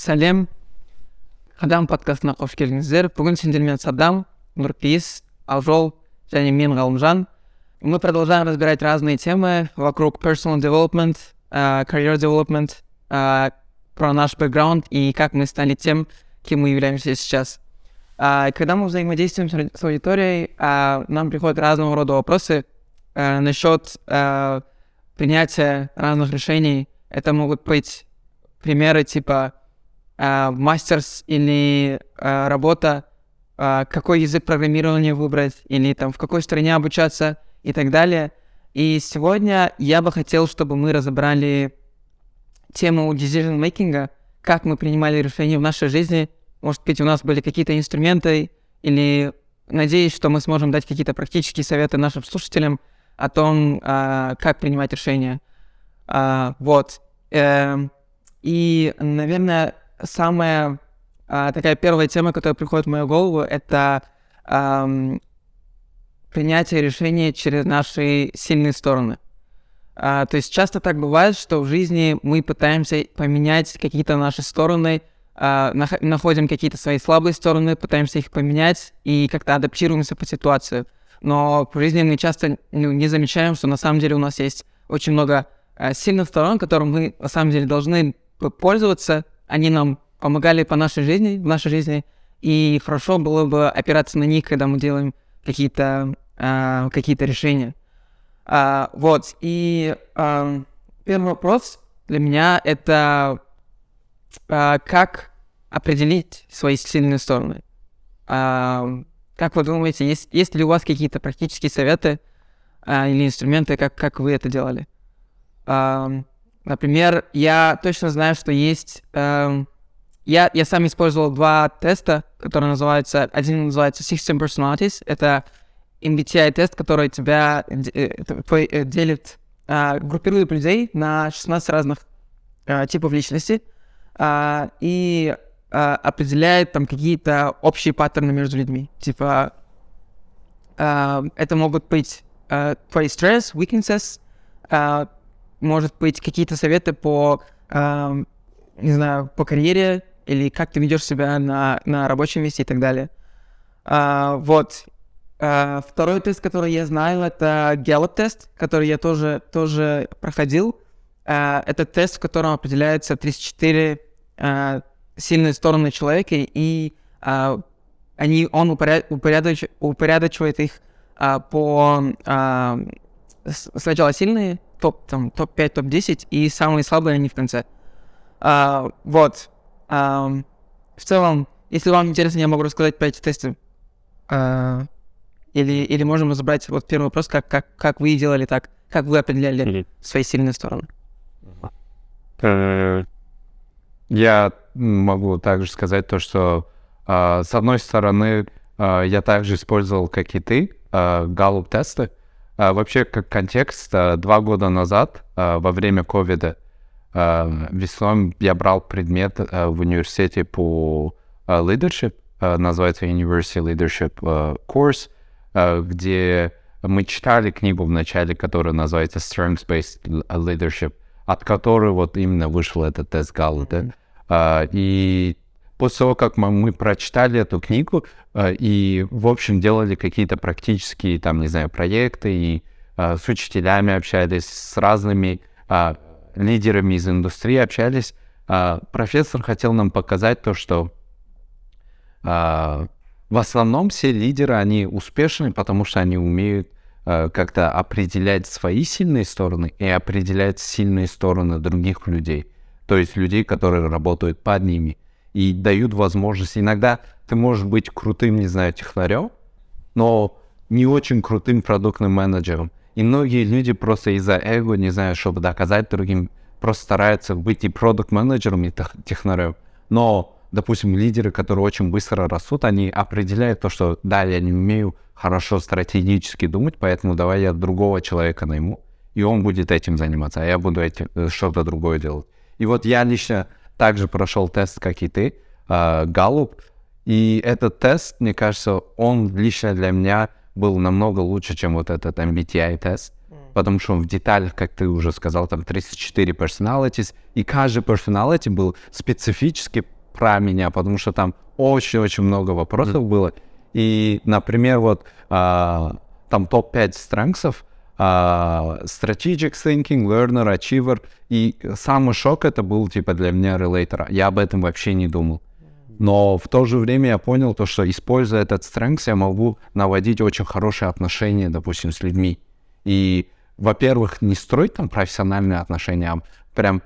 сәлем қадам подкастына қош келдіңіздер бүгін сендермен садам нұрпейіс алжол және мен ғалымжан мы продолжаем разбирать разные темы вокруг personal development uh, career development uh, про наш бэкграунд и как мы стали тем кем мы являемся сейчас uh, когда мы взаимодействуем с аудиторией uh, нам приходят разного рода вопросы uh, насчет uh, принятия разных решений это могут быть примеры типа э, мастерс или э, работа, э, какой язык программирования выбрать, или там в какой стране обучаться и так далее. И сегодня я бы хотел, чтобы мы разобрали тему decision making, как мы принимали решения в нашей жизни. Может быть, у нас были какие-то инструменты, или надеюсь, что мы сможем дать какие-то практические советы нашим слушателям о том, как принимать решения. Вот. Э, и, наверное, самая а, такая первая тема, которая приходит в мою голову, это ам, принятие решения через наши сильные стороны. А, то есть часто так бывает, что в жизни мы пытаемся поменять какие-то наши стороны, а, нах- находим какие-то свои слабые стороны, пытаемся их поменять и как-то адаптируемся по ситуации. Но в жизни мы часто ну, не замечаем, что на самом деле у нас есть очень много а, сильных сторон, которым мы на самом деле должны пользоваться, они нам помогали по нашей жизни, в нашей жизни, и хорошо было бы опираться на них, когда мы делаем какие-то э, какие-то решения. А, вот, и э, первый вопрос для меня это э, как определить свои сильные стороны. Э, как вы думаете, есть, есть ли у вас какие-то практические советы э, или инструменты, как, как вы это делали? Э, Например, я точно знаю, что есть... Эм, я, я сам использовал два теста, которые называются... Один называется System Personalities. Это MBTI-тест, который тебя э, делит, э, группирует людей на 16 разных э, типов личности э, и э, определяет там какие-то общие паттерны между людьми. Типа, э, это могут быть э, твои стресс, weaknesses, э, может быть, какие-то советы по, э, не знаю, по карьере или как ты ведешь себя на, на рабочем месте и так далее. А, вот. А, второй тест, который я знаю, это Gallup-тест, который я тоже, тоже проходил. А, это тест, в котором определяются 34 а, сильные стороны человека, и а, они, он упоряд, упорядоч, упорядочивает их а, по а, сначала сильные, топ, там, топ-5, топ-10, и самые слабые они в конце. А, вот. А, в целом, если вам интересно, я могу рассказать про эти тесты. А, или, или можем разобрать вот первый вопрос, как, как, как вы делали так, как вы определяли mm-hmm. свои сильные стороны. Э, я могу также сказать то, что э, с одной стороны э, я также использовал, как и ты, Gallup тесты, а, вообще, как контекст, а, два года назад, а, во время ковида, весной я брал предмет в университете по leadership, называется University Leadership Course, где мы читали книгу в начале, которая называется Strengths-Based Leadership, от которой вот именно вышел этот тест Галлы, да? И после того, как мы, прочитали эту книгу э, и, в общем, делали какие-то практические, там, не знаю, проекты, и э, с учителями общались, с разными э, лидерами из индустрии общались, профессор хотел нам показать то, что в основном все лидеры, они успешны, потому что они умеют как-то определять свои сильные стороны и определять сильные стороны других людей, то есть людей, которые работают под ними и дают возможность. Иногда ты можешь быть крутым, не знаю, технарем, но не очень крутым продуктным менеджером. И многие люди просто из-за эго, не знаю, чтобы доказать другим, просто стараются быть и продукт-менеджером, и технарем. Но, допустим, лидеры, которые очень быстро растут, они определяют то, что да, я не умею хорошо стратегически думать, поэтому давай я другого человека найму, и он будет этим заниматься, а я буду этим, э, что-то другое делать. И вот я лично также прошел тест, как и ты, Галлуп. Uh, и этот тест, мне кажется, он лично для меня был намного лучше, чем вот этот MBTI тест. потому что он в деталях, как ты уже сказал, там 34 personalities, и каждый personality был специфически про меня, потому что там очень-очень много вопросов mm. было. И, например, вот а, там топ-5 strengths, а, strategic thinking, learner, achiever, и самый шок это был типа для меня релейтера. Я об этом вообще не думал. Но в то же время я понял то, что используя этот strength, я могу наводить очень хорошие отношения, допустим, с людьми. И, во-первых, не строить там профессиональные отношения, а прям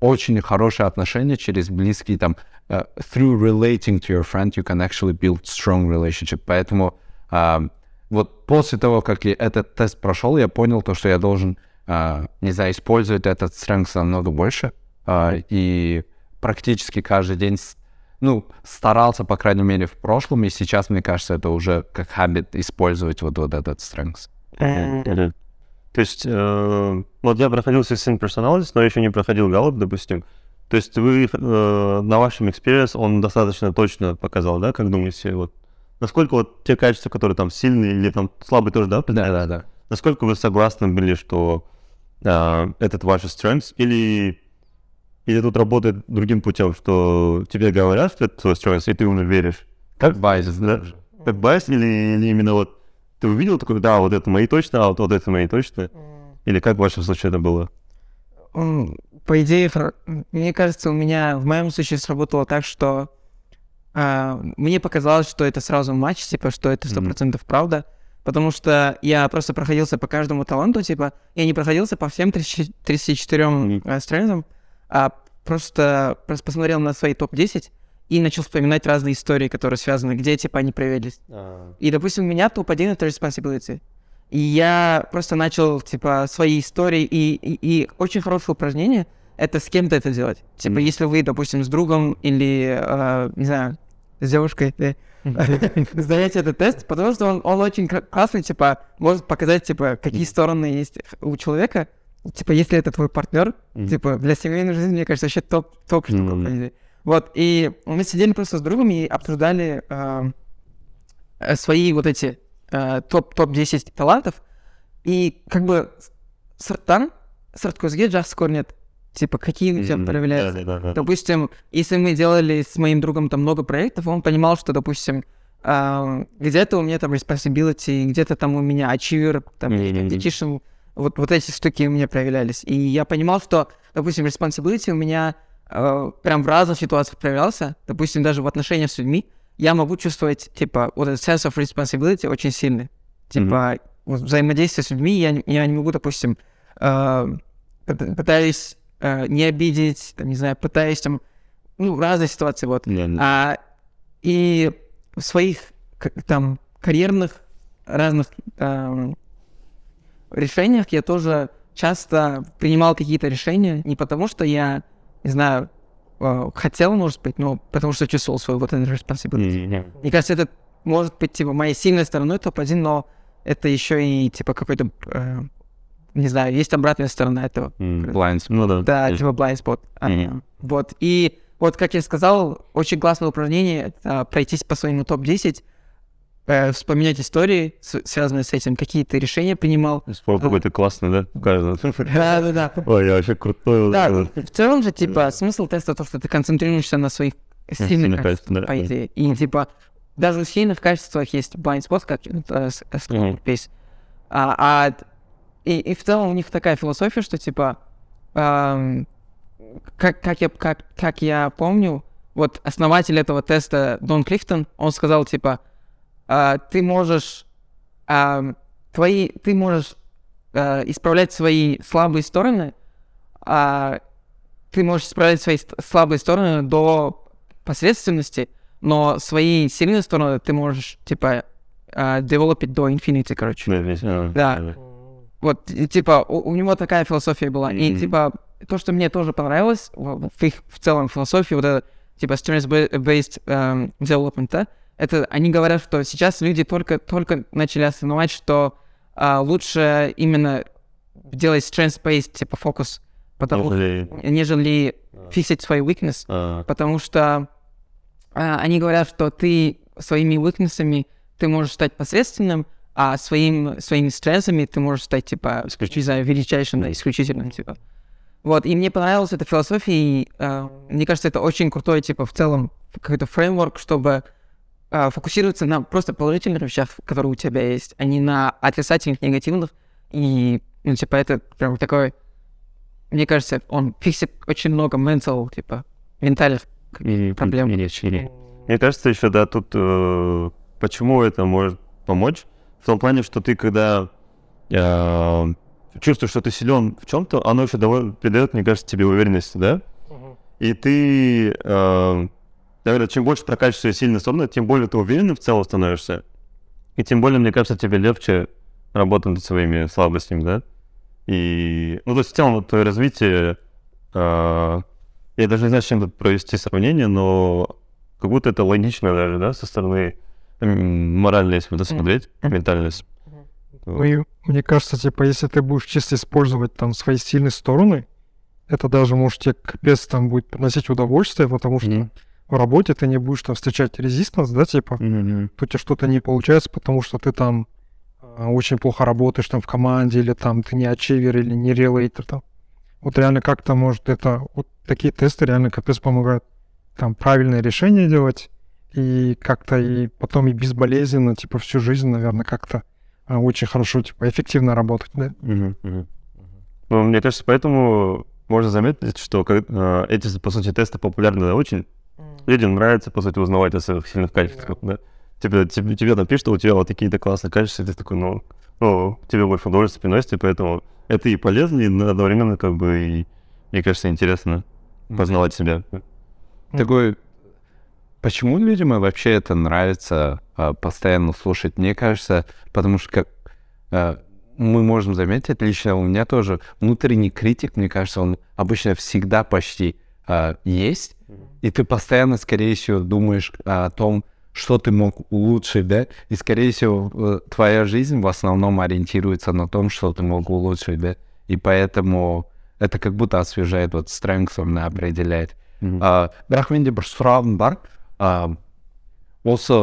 очень хорошие отношения через близкие там uh, through relating to your friend you can actually build strong relationship. Поэтому uh, вот после того, как я этот тест прошел, я понял то, что я должен, uh, не знаю, использовать этот strength намного больше. Uh, и практически каждый день ну, старался, по крайней мере, в прошлом, и сейчас, мне кажется, это уже как habit использовать вот, вот этот strength. То есть, э, вот я проходил 16 personalities, но еще не проходил Gallup, допустим. То есть вы э, на вашем experience он достаточно точно показал, да, как думаете, вот насколько вот те качества, которые там сильные или там слабые тоже, да? Да, да, да. Насколько вы согласны были, что э, этот ваш strength или или тут работает другим путем, что тебе говорят, что это твой strength, и ты ему веришь? Как bias, да? Как bias или, или именно вот ты увидел такой, да, вот это мои точно, а вот, вот это мои точно? Или как в вашем случае это было? По идее, мне кажется, у меня в моем случае сработало так, что а, мне показалось, что это сразу матч, типа, что это сто процентов mm-hmm. правда, потому что я просто проходился по каждому таланту, типа, я не проходился по всем 34 mm-hmm. Странам, а просто, просто посмотрел на свои топ-10 и начал вспоминать разные истории, которые связаны, где, типа, они проявились. А-а-а. И, допустим, у меня топ-1 — это responsibility. И я просто начал, типа, свои истории, и, и, и очень хорошее упражнение — это с кем-то это делать. Типа, mm-hmm. если вы, допустим, с другом или, э, не знаю, с девушкой, сдаете этот тест, потому что он, он очень классный, типа, может показать, типа, какие стороны есть у человека, Типа, если это твой партнер, типа, для семейной жизни, мне кажется, вообще топ, топ штука. Вот, и мы сидели просто с другом и обсуждали э, свои вот эти э, топ, топ-10 талантов, и как бы сырттан, сырт көзге жас көрінеді. Типа, какие у тебя mm-hmm. проявляются. Да, да, да. Допустим, если мы делали с моим другом там много проектов, он понимал, что, допустим, э, где-то у меня там responsibility, где-то там у меня achiever, там, mm-hmm. dedication, вот, вот эти штуки у меня проявлялись. И я понимал, что, допустим, responsibility у меня э, прям в разных ситуациях проявлялся. Допустим, даже в отношениях с людьми я могу чувствовать, типа, вот этот sense of responsibility очень сильный. Типа, mm-hmm. вот, взаимодействие с людьми я, я не могу, допустим, э, пытаюсь э, не обидеть, там, не знаю, пытаюсь там, ну, разные ситуации, вот. Yeah, А, и в своих, там, карьерных разных э, решениях я тоже часто принимал какие-то решения не потому, что я, не знаю, э, хотел, может быть, но потому что чувствовал свою вот эту responsibility. Mm-hmm. Мне кажется, это может быть, типа, моей сильной стороной топ-1, но это еще и, типа, какой-то, э, не знаю, есть обратная сторона этого. Mm, blind spot. Ну, да. да, типа blind spot. Mm-hmm. Вот, и вот, как я сказал, очень классное упражнение, это пройтись по своему топ-10, э, вспоминать истории, с, связанные с этим, какие ты решения принимал. Спорт какой-то классный, да? Да, да, да. Ой, я вообще крутой. Да, в целом же, типа, смысл теста то, что ты концентрируешься на своих сильных качествах, по идее. И, типа, даже у сильных качествах есть blind spot, как space. А, а и, и в целом у них такая философия, что, типа, эм, как, как, я, как, как я помню, вот основатель этого теста Дон Клифтон, он сказал, типа, а, ты можешь а, твои, ты можешь а, исправлять свои слабые стороны, а, ты можешь исправлять свои слабые стороны до посредственности, но свои сильные стороны ты можешь, типа, uh, developить до infinity, короче. Yeah, да. Yeah. Вот, типа, у, у него такая философия была. Mm-hmm. И, типа, то, что мне тоже понравилось в, их в целом философии, вот это, типа, strength-based um, development, да, это они говорят, что сейчас люди только, только начали осознавать, что а, лучше именно делать strength-based типа фокус, потому, нежели, нежели а. фиксить свой weakness, а. потому что а, они говорят, что ты своими weaknessами ты можешь стать посредственным, а своим, своими стрессами ты можешь стать, типа, не знаю, величайшим, да, исключительным, типа. Вот, и мне понравилась эта философия, и э, мне кажется, это очень крутой, типа, в целом, какой-то фреймворк, чтобы э, фокусироваться на просто положительных вещах, которые у тебя есть, а не на отрицательных, негативных. И, ну, типа, это прям такой, мне кажется, он фиксит очень много mental, типа, ментальных проблем. Мне кажется, еще, да, тут э, почему это может помочь? В том плане, что ты, когда э, чувствуешь, что ты силен в чем-то, оно еще довольно придает, мне кажется, тебе уверенности, да? И ты, э, наверное, чем больше прокачиваешь свои сильные стороны, тем более ты уверенным в целом становишься. И тем более, мне кажется, тебе легче работать над своими слабостями, да? И, ну, то есть в целом вот твое развитие, э, я даже не знаю, с чем тут провести сравнение, но как будто это логично даже, да, со стороны м, моральной, если вот смотреть, ментальность. Ну и мне кажется, типа, если ты будешь чисто использовать там свои сильные стороны, это даже может тебе капец там будет приносить удовольствие, потому что Мгм. в работе ты не будешь там встречать резистанс, да, типа, Мгм. то у тебя что-то не получается, потому что ты там э, очень плохо работаешь там в команде, или там ты не ачивер, или не релейтер там. Вот реально как-то может это, вот такие тесты реально капец помогают там правильные решения делать, и как-то и потом и безболезненно, типа всю жизнь, наверное, как-то а, очень хорошо, типа эффективно работать, да. Мгм, мгм. Ну, мне кажется, поэтому можно заметить, что как- э, эти, по сути, тесты популярны да, очень. Людям нравится, по сути, узнавать о своих сильных качествах, да. Тебе, тебе, тебе там пишут, что у тебя вот такие-то классные качества, и ты такой, ну, ну, тебе больше удовольствия приносит, и поэтому это и полезно, и одновременно, как бы, и, мне кажется, интересно познавать себя. Такой, почему людям вообще это нравится а, постоянно слушать? Мне кажется, потому что как а, мы можем заметить, лично у меня тоже внутренний критик, мне кажется, он обычно всегда почти а, есть, и ты постоянно, скорее всего, думаешь о том, что ты мог улучшить, да, и, скорее всего, твоя жизнь в основном ориентируется на том, что ты мог улучшить, да, и поэтому это как будто освежает, вот strengths он определяет. Бірақ менде бір сұрағым бар а, осы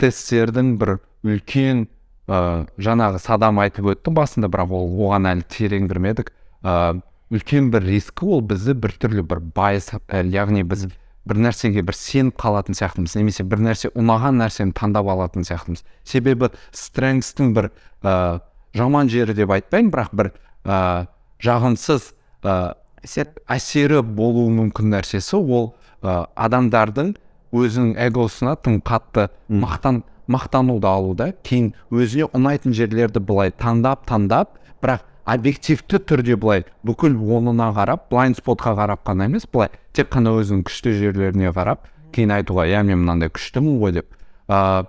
тесттердің бір үлкен а, жаңағы садам айтып өтті басында бірақ ол оған әлі терең кірмедік а, үлкен бір рискі ол бізді біртүрлі бір bias яғни біз бір нәрсеге бір сеніп қалатын сияқтымыз немесе бір нәрсе ұнаған нәрсені таңдап алатын сияқтымыз. Себебі strengths-тің бір а, жаман жері деп айтпаймын бірақ бір а, жағымсыз а, әсері болуы мүмкін нәрсесі ол ә, адамдардың өзінің эгосына тым қатты мақтан мақтануды алу да кейін өзіне ұнайтын жерлерді былай таңдап таңдап бірақ объективті түрде былай бүкіл онына қарап blind spot қа қарап қана емес былай тек қана өзінің күшті жерлеріне қарап кейін айтуға иә мен мынандай күштімін ғой деп. Ә,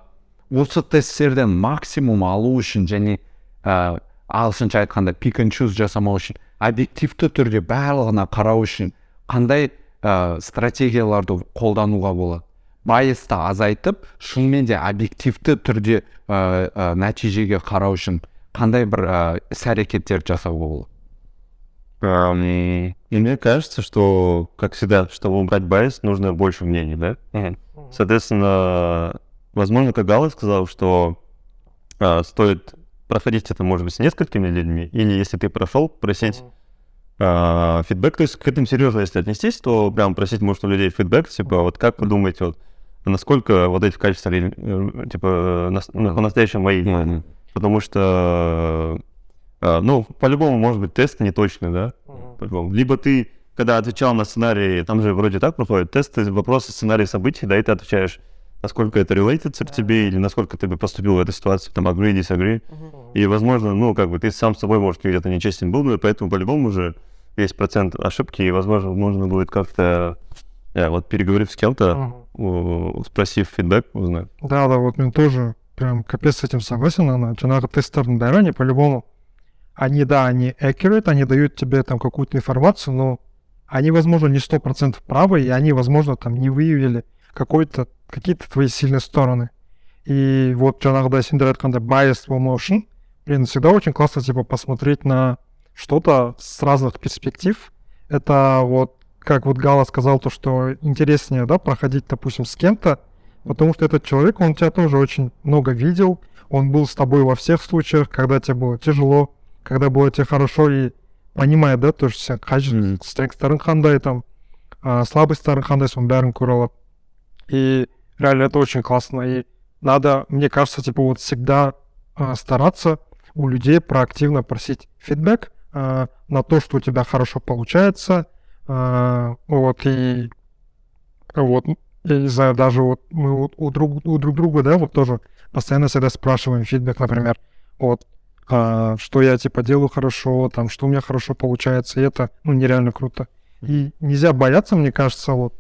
осы тесттерден максимум алу үшін және ә, ағылшынша айтқанда pick and choose жасамау үшін объективті түрде барлығына қарау үшін қандай ә, стратегияларды қолдануға болады? байысты азайтып шынымен де объективті түрде ә, ә, нәтижеге қарау үшін қандай бір ә, іс әрекеттерді жасауға болады Ам, И мне кажется, что, как всегда, чтобы убрать байс, нужно больше мнений, да? Соответственно, возможно, как Гала сказал, что а, стоит проходить это, может быть, с несколькими людьми, или если ты прошел, просить а, фидбэк. То есть к этому серьезно, если отнестись, то прям просить, может, у людей фидбэк, типа, вот как вы думаете, вот, насколько вот эти качества, э, типа, нас- ну, по-настоящему мои? Потому что, а, ну, по-любому, может быть, тесты не точные, да? По-любому. Либо ты, когда отвечал на сценарий, там же вроде так проходят тесты, вопросы, сценарий событий, да, и ты отвечаешь, насколько это related к тебе, или насколько ты бы поступил в этой ситуации, там, agree, disagree. И, возможно, ну, как бы ты сам с собой, может, где-то нечестен был, бы, поэтому по-любому уже есть процент ошибки, и, возможно, можно будет как-то, э, вот переговорив с кем-то, о, спросив фидбэк, узнать. Да, да, вот мне тоже прям капец с этим согласен, она. Надо тестерные данные по-любому. Они, да, они accurate, они дают тебе там какую-то информацию, но они, возможно, не сто процентов правы, и они, возможно, там не выявили какой-то, какие-то твои сильные стороны. И вот иногда синдром когда biased emotion, блин, всегда очень классно, типа, посмотреть на что-то с разных перспектив. Это вот, как вот Гала сказал, то, что интереснее, да, проходить, допустим, с кем-то, Потому что этот человек, он тебя тоже очень много видел, он был с тобой во всех случаях, когда тебе было тяжело, когда было тебе хорошо, и понимает, да, то, что сен қажет стрengтарың қандай там, а, слабостьтарың қандай, соның бәрін көре алады. И реально это очень классно. И надо, мне кажется, типа вот всегда а, стараться у людей проактивно просить фидбэк а, на то, что у тебя хорошо получается. А, вот, и вот, я не знаю, даже вот мы вот у, друг, у друг друга, да, вот тоже постоянно всегда спрашиваем фидбэк, например, вот, а, что я, типа, делаю хорошо, там, что у меня хорошо получается, и это, ну, нереально круто. И нельзя бояться, мне кажется, вот,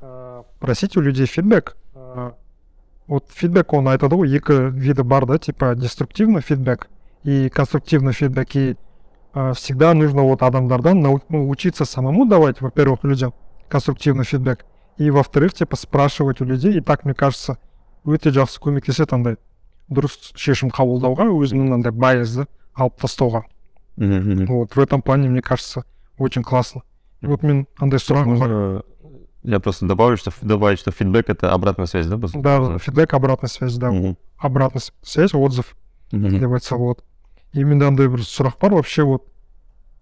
а, просить у людей фидбэк. А, Вот фидбэк, он айтады ғой екі виды бар, да, типа деструктивный фидбэк и конструктивный фидбэк. И всегда нужно вот адамдардан нау- ну, учиться самому давать, во-первых, людям конструктивный фидбэк, и во-вторых, типа спрашивать у людей. И так, мне кажется, өте жақсы көмектеседі андай дұрыс шешім қабылдауға өзінің андай байызды алып тастауға вот в этом плане мне кажется очень классно и вот мен андай сұрақ бар Можно я просто добавлю, что добавить, что фидбэк это обратная связь, да? по сути? да фидбэк обратная связь да Мгм. обратная с- связь отзыв Мгм. деп айтса болады именно андай бір сұрақ бар вообще вот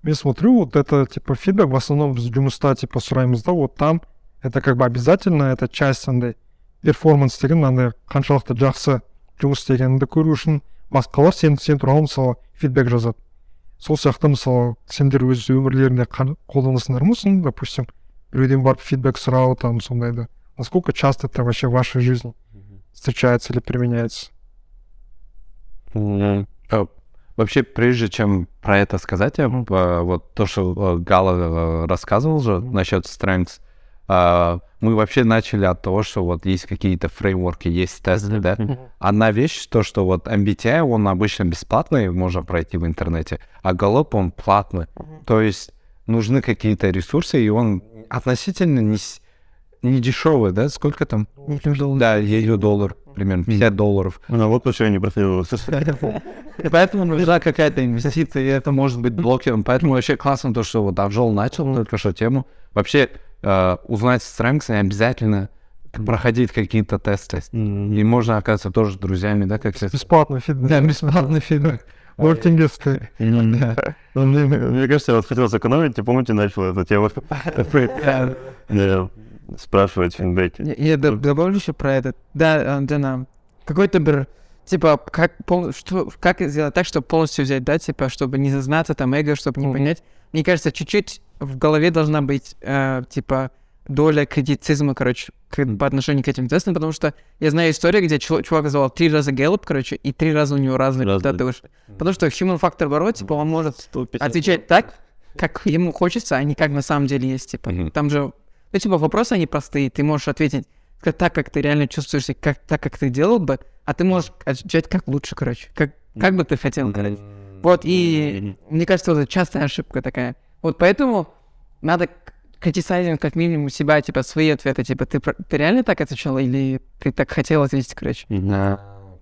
мен смотрю вот это типа фидбэк в основном біз жұмыста типа сұраймыз да вот там это как бы обязательно это часть андай перформанс деген андай қаншалықты жақсы жұмыс істегеніңді көру үшін басқалар сен сен туралы мысалы фидбэк жазады сол сияқты мысалы сендер өз өмірлеріңде қан- қолданасыңдар ма соны допустим біреуден барып фидбэк сұрау там сондайды насколько часто это вообще в вашей жизни встречается или применяется Мгм. Э, Вообще, прежде чем про это сказать, я, э, вот то, что э, Гала э, рассказывал же насчет strengths, мы вообще начали от того, что вот есть какие-то фреймворки, есть тесты, да. Одна вещь, то, что вот MBTI, он обычно бесплатный, можно пройти в интернете, а Gallup, он платный. То есть нужны какие-то ресурсы, и он относительно не, не дешевый, да? Сколько там? Да, ее доллар, примерно 50 долларов. Ну вот почему не. И поэтому нужна какая-то инвестиция, и это может быть блокером. Поэтому вообще классно то, что вот Авжол начал только что тему. Вообще э, узнать strengths не обязательно проходить какие-то тесты. И можно оказаться тоже друзьями, да, как бесплатный фидбэк Да, бесплатный тенге стоит. Ну, мне, кажется, я вот хотел сэкономить, ты помните, начал эту тему спрашивать фидбэки. Я, я доб- добавлю еще про этот. Да, а, да, на какой-то бр... Типа, как, пол... что... как сделать так, чтобы полностью взять, да, типа, чтобы не зазнаться, там, эго, чтобы не Мгм. понять. Мне кажется, чуть-чуть в голове должна быть, э, типа, доля критицизма, короче, к- по отношению к этим тестам, потому что я знаю историю, где чу- чувак называл три раза Гэллоп, короче, и три раза у него разные результаты вышли. Потому что human factor ворот, типа, он может отвечать так, как ему хочется, а не как на самом деле есть, типа. Мгм. Там же, ну, типа, вопросы, они простые, ты можешь ответить так, как ты реально чувствуешься, как, так, как ты делал бы, а ты можешь отвечать как лучше, короче, как, как бы ты хотел, короче. Вот, и мне кажется, вот это частая ошибка такая. Вот поэтому надо критисайзинг как минимум себя, типа, свои ответы, типа, ты, ты реально так отвечал или ты так хотел ответить, короче?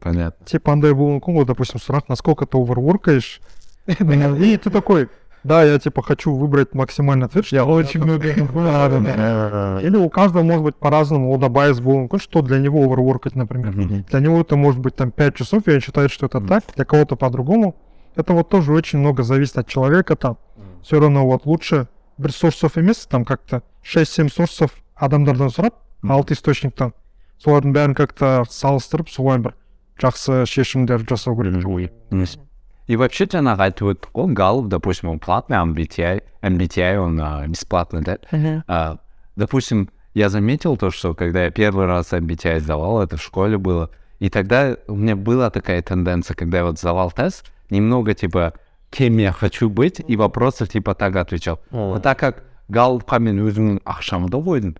Понятно. Типа андай болуы мүмкін ғой допустим сұрақ насколько ты оверворкаешь и ты такой да я типа хочу выбрать максимальный ответ я очень много или у каждого может быть по-разному ода байс болуы мүмкін что для него оверворкать например для него это может быть там 5 часов и он считает что это так для кого-то по-другому это вот тоже очень много зависит от человека там все равно вот лучше бір сорсов емес там как-то 6-7 сорсов адамдардан сұрап алты источниктан солардың бәрін как-то салыстырып солай бір жақсы шешімдер жасау керек И вообще тебя нагадывает, он Галлов, допустим, он платный, а MBTI, MBTI он а, бесплатный, да? А, допустим, я заметил то, что когда я первый раз MBTI сдавал, это в школе было, и тогда у меня была такая тенденция, когда я вот сдавал тест, немного типа, кем я хочу быть, и вопросы типа так отвечал. Но так как галлопқа мен өзімнің ақшамды қойдым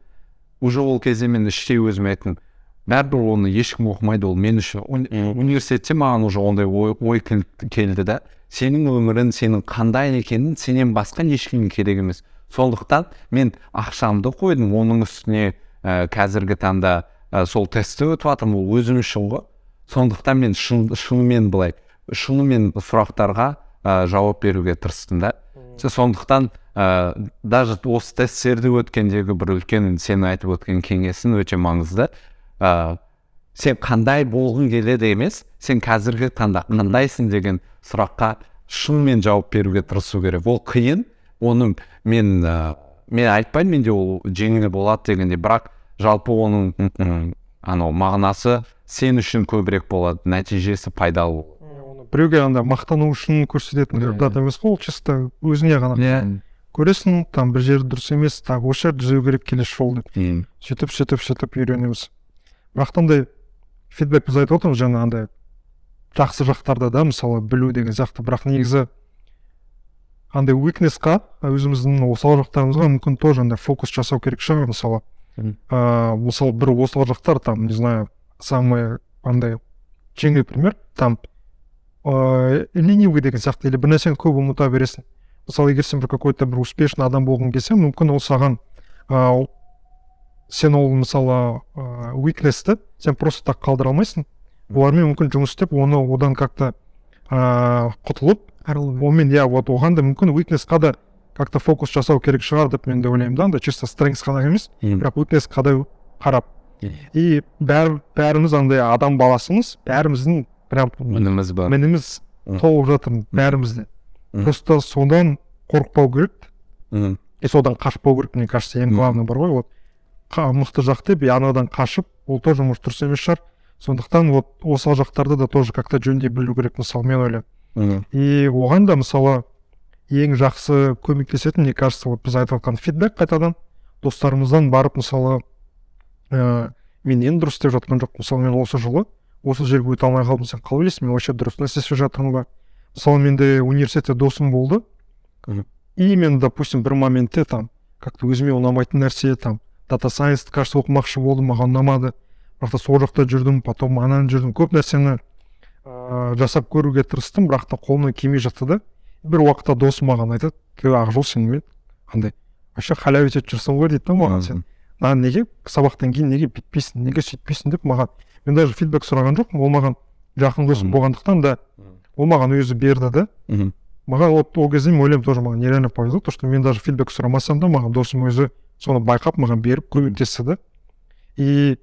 уже ол кезде мен іштей өзіме айттым бәрібір оны ешкім оқымайды ол. Мен үшін уни- университетте маған уже ондай ой, ой кел- келді да сенің өмірің сенің қандай екенін сенен басқа ешкімге керек емес сондықтан мен ақшамды қойдым. Оның үстіне ә, қазіргі таңда ә, сол тестті өтіп жатырмын ол өзім үшін ғой. Сондықтан мен шын, шынымен былай шынымен сұрақтарға ә, жауап беруге тырыстым да. Со- сондықтан ә, даже осы тесттерді өткендегі бір үлкен сен айтып өткен кеңесің өте маңызды. Ә, сен қандай болғың келеді емес сен қазіргі таңда қандайсың деген сұраққа шынымен жауап беруге тырысу керек ол қиын оның мен ә, мен айтпаймын менде ол жеңіл болады дегенде бірақ жалпы оның анау мағынасы сен үшін көбірек болады нәтижесі пайдалы болады. Біреуге андай мақтану үшін көрсететін зат емес қой ол чисто өзіңе ғана. Иә. Көресің там бір жері дұрыс емес так осы жерді түзеу керек келесі жолы деп. Сөйтіп сөйтіп сөйтіп үйренеміз. Бірақ та андай фидбек біз айтып отырмыз жаңа андай жақсы жақтарды да мысалы білу деген сияқты. Бірақ негізі андай уикнесқа өзіміздің осал жақтарымызға мүмкін тоже андай фокус жасау керек шығар мысалы. Ыыы мысалы бір осал жақтар там не знаю самый андай жеңіл пример там ыыы ленивый деген сияқты или бір нәрсені көп ұмыта бересің. Мысалы егер сен бір какой то бір успешный адам болғың келсе мүмкін ол саған ыыы сен ол мысалы ыыы уикнесті сен просто так қалдыра алмайсың. Олармен мүмкін жұмыс істеп оны одан как то ыыы құтылып онымен иә вот оған да мүмкін уикнесқа да как то фокус жасау керек шығар деп мен де ойлаймын да андай чисто стреңс қана емес бірақ уикнесқа да қарап. И бәр, бәріміз андай адам баласымыз бәріміздің прям мініміз бар. мініміз толып жатыр бәрімізде. Просто содан қорықпау керек. М, и содан қашпау керек мне кажется ең главный бар ғой вот. Мықты жақ деп и анадан қашып ол тоже может дұрыс емес шығар. Сондықтан вот осал жақтарды да тоже как то жөндей білу керек мысалы мен ойлаймын. И оған да мысалы ең жақсы көмектесетін мне кажется вот біз айтып жатқан фидбек қайтадан достарымыздан барып мысалы ә, мен енді дұрыс істеп жатқан жоқпын. Мысалы мен осы жылы осы жерге өте алмай қалдым. Сен қалай ойлайсың мен вообще дұрыс нәрсе істеп жатырмын ба? Мысалы менде университетте досым болды. И мен допустим бір моментте там как то өзіме ұнамайтын нәрсе там data science кажется оқымақшы болдым маған ұнамады. Бірақ та сол жақта жүрдім потом ананы жүрдім көп нәрсені ыыы жасап көруге тырыстым бірақ та қолымнан келмей жатты да. Бір уақытта досым маған айтады ей ақжол сен немен андай вообще халявить етіп жүрсің ғой? дейді да маған сен. А неге? Сабақтан кейін неге бүйтпейсің неге сөйтпейсің? деп маған мен даже фидбек сұраған жоқпын ол маған жақын досым болғандықтан да ол маған өзі берді да. Маған вот ол кезде мен ойлаймын тоже маған нереально повезло то что мен даже фидбек сұрамасам да маған досым өзі соны байқап маған беріп көмектесті да и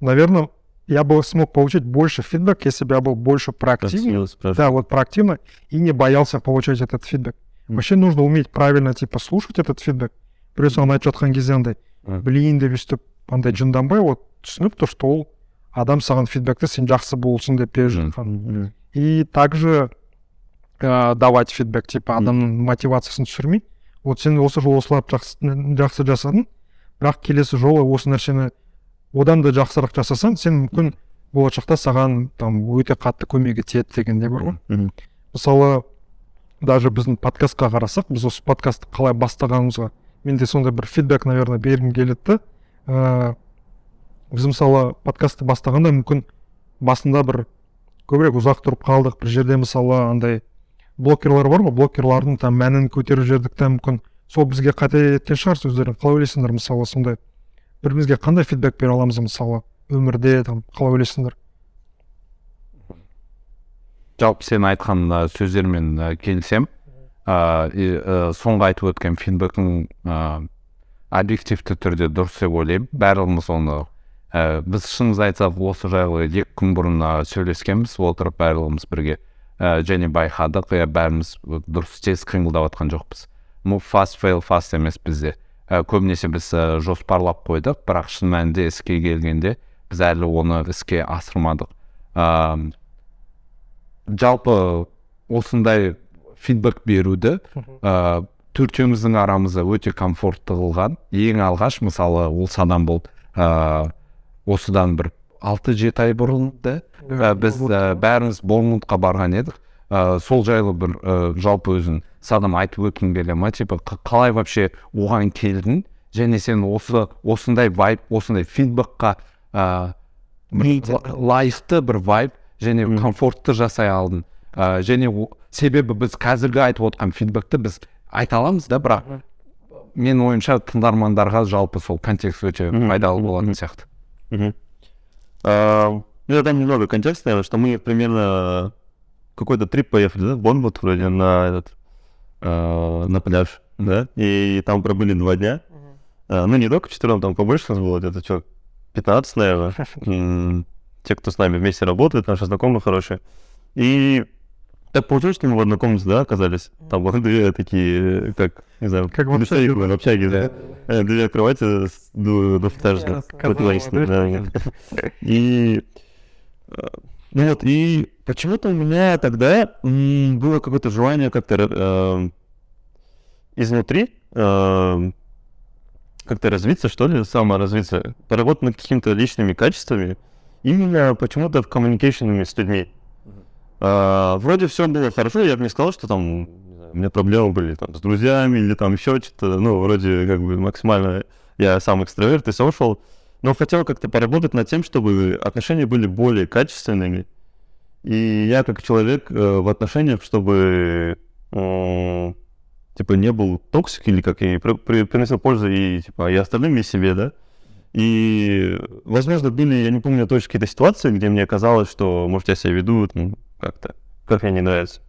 наверное я бы смог получить больше фидбэк если бы я был больше проактивный Просил, спрашивал. да, вот проактивно и не боялся получать этот фидбэк. Мгм. Вообще нужно уметь правильно, типа, слушать этот фидбэк. Біреу саған айтып жатқан кезде андай Мгм. білейін деп өйстіп андай жынданбай вот түсініп то что ол адам саған фидбэкті сен жақсы болсын деп беріп Мгм. жатқан Мгм. и также ә, давать фидбэк типа адамның мотивациясын түсірмей Вот сен осы жолы осылап жақсы, жақсы жасадың. Бірақ келесі жолы осы нәрсені одан да жақсырақ жасасаң сен мүмкін болашақта саған там өте қатты көмегі тиеді дегендей бар ғой. Мысалы даже біздің подкастқа қарасақ біз осы подкастты қалай бастағанымызға менде сондай бір фидбэк наверное бергім келеді. Да біз мысалы подкастты бастағанда мүмкін басында бір көбірек ұзақ тұрып қалдық бір жерде мысалы андай блокерлар бар ғой блокерлардың там мәнін көтеріп жібердік та мүмкін. Сол бізге қате еткен шығар өздерің қалай ойлайсыңдар мысалы сондай? Бір бірімізге қандай фидбэк бере аламыз мысалы? Өмірде там қалай ойлайсыңдар? Жалпы сен айтқан ә, сөздермен ә, келісемін. Ә, соңғы айтып өткен фидбэкің ә, объективті түрде дұрыс деп ойлаймын. Барлығымыз оны ә, біз шынымызды айтсақ осы жайлы екі күн бұрын сөйлескенбіз. Отырып барлығымыз бірге ә, және байқадық. Иә бәріміз дұрыс тез қимылдап жатқан жоқпыз. Fast fail fast емес бізде. Ә, көбінесе біз ә, жоспарлап қойдық. Бірақ шын мәнінде іске келгенде біз әлі оны іске асырмадық. Ә, жалпы осындай фидбэк беруді ә, төртеуміздің арамызда өте комфортты қылған. Ең алғаш мысалы осы адам болды. Ә, осыдан бір алты жеті ай бұрын да ә, біз ә, бәріміз борнмутқа барған едік. Ә, сол жайлы бір ә, жалпы өзің садам айтып өткің келе ма типа қалай вообще оған келдің? Және сен осы осындай вайб осындай фидбэкқа ә, лайықты бір вайб және комфортты жасай алдың. Ә, және о- себебі біз қазіргі айтып отқан фидбэкті біз айта аламыз да бірақ менің ойымша тыңдармандарға жалпы сол контекст өте пайдалы болатын сияқты. Мгм. А, Ну, я дам немного контекста, наверное, что мы примерно в какой-то трип поехали, да, в Бонбут вроде на этот, а, на пляж, да, и там пробыли два дня. А, Ну, не только четвером, там побольше нас было, где-то что, 15, наверное. Те, кто с нами вместе работает, наши знакомые хорошие. И так получилось, что мы в одной комнате, да, оказались. Там было две такие, как, не знаю, Как в общаге. в общаге, да. Э, Две кровати двухэтажные. Противоположные, да. И э, ну вот, и почему-то у меня тогда было какое-то желание как-то э, изнутри э, как-то развиться, что ли, саморазвиться, поработать над какими-то личными качествами, именно почему-то в коммуникейшенами с людьми. А, вроде все было хорошо, я бы не сказал, что там у меня проблемы были там, с друзьями или там еще что-то, ну, вроде как бы максимально я сам экстраверт и social, но хотел как-то поработать над тем, чтобы отношения были более качественными, и я как человек э, в отношениях, чтобы м, типа не был toxic или как и при- при- приносил пользу и типа и остальным и себе, да. И, возможно, были, я не помню точно какие-то ситуации, где мне казалось, что, может, я себя веду ну, как-то, как мне не нравится.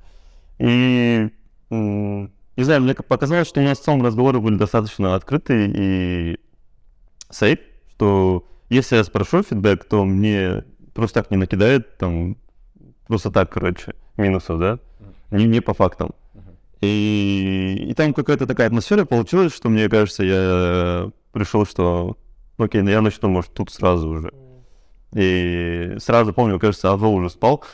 И, не знаю, мне показалось, что у нас в целом разговоры были достаточно открытые и сейф, что если я спрошу фидбэк, то мне просто так не накидает там просто так, короче, минусов, да, не, не по фактам. И, и там какая-то такая атмосфера получилась, что мне кажется, я пришел, что окей, ну я начну, может, тут сразу уже. И сразу помню, кажется, Азол уже спал,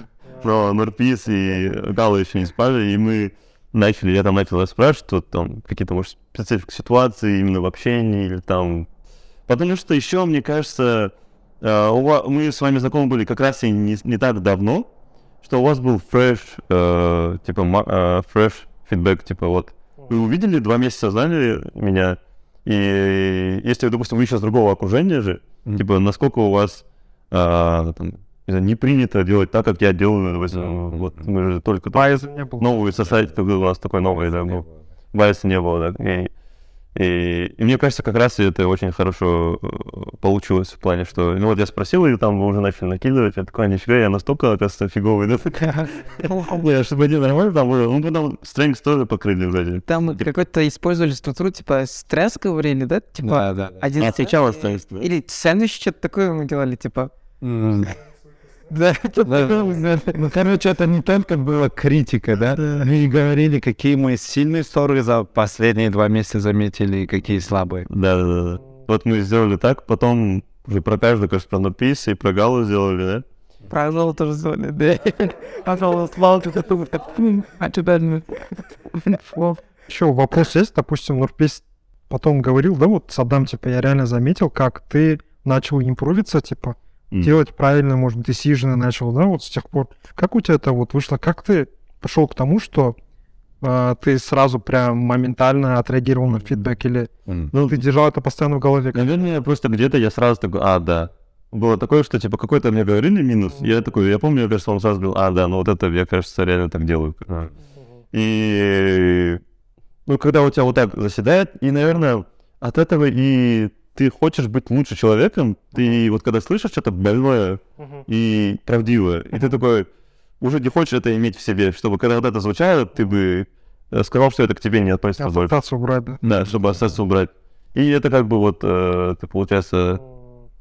но Нурпис и Гала еще не спали, и мы начали, я там начал спрашивать, что там какие-то, может, специфик ситуации именно в общении или там... Потому что еще, мне кажется, э, мы с вами знакомы были как раз и не, не так давно, что у вас был фреш, э, типа, э, фреш фидбэк, типа, вот, вы увидели, два месяца знали меня, и если, допустим, вы еще с другого окружения же, типа, насколько у вас а, там, не, знаю, не принято делать так, как я делаю, допустим, вот мы же только Байза не было. новую society, как у нас такой новый, да, был. Байса не было, да. И, и, и мне кажется, как раз это очень хорошо э, получилось в плане, что, ну вот я спросил, и там вы уже начали накидывать, я такой, «А, нифига, я настолько, оказывается, фиговый, да, Бля, чтобы один нормально там было, ну потом strengths тоже покрыли вроде. Там какой-то использовали структуру, типа стресс говорили, да? Типа Да, да. один... А сначала strengths, да? Или сэндвич что-то такое мы делали, типа... Да, Ну, короче, это не только была критика, да? Мы говорили, какие мы сильные стороны за последние два месяца заметили, и какие слабые. Да, да, да. Вот мы сделали так, потом уже про каждую, кажется, про напис и про галу сделали, да? про Азол тоже сделали, да. Слал, ты тут... А теперь... Еще вопрос есть, допустим, Нурпис потом говорил, да, вот Саддам, типа, я реально заметил, как ты начал импровиться, типа, М. делать правильно, может, decision начал, да, вот с тех пор. Как у тебя это вот вышло? Как ты пошел к тому, что а, ты сразу прям моментально отреагировал на фидбэк или Ну, ты держал это постоянно в голове? Наверное, просто где-то я сразу такой, а, да. Было такое, что, типа, какой-то мне говорили минус, я такой, я помню, я, кажется, он сразу говорил, а, да, ну вот это, я, кажется, реально так делаю. И, ну, когда у тебя вот так заседает, и, наверное, от этого и ты хочешь быть лучше человеком, ты вот когда слышишь что-то больное и правдивое, и ты такой, уже не хочешь это иметь в себе, чтобы когда это звучало, ты бы э, сказал, что это к тебе не относится. Ассоциацию убрать, да? Да, чтобы ассоциацию убрать. И это как бы вот, э, ты, получается,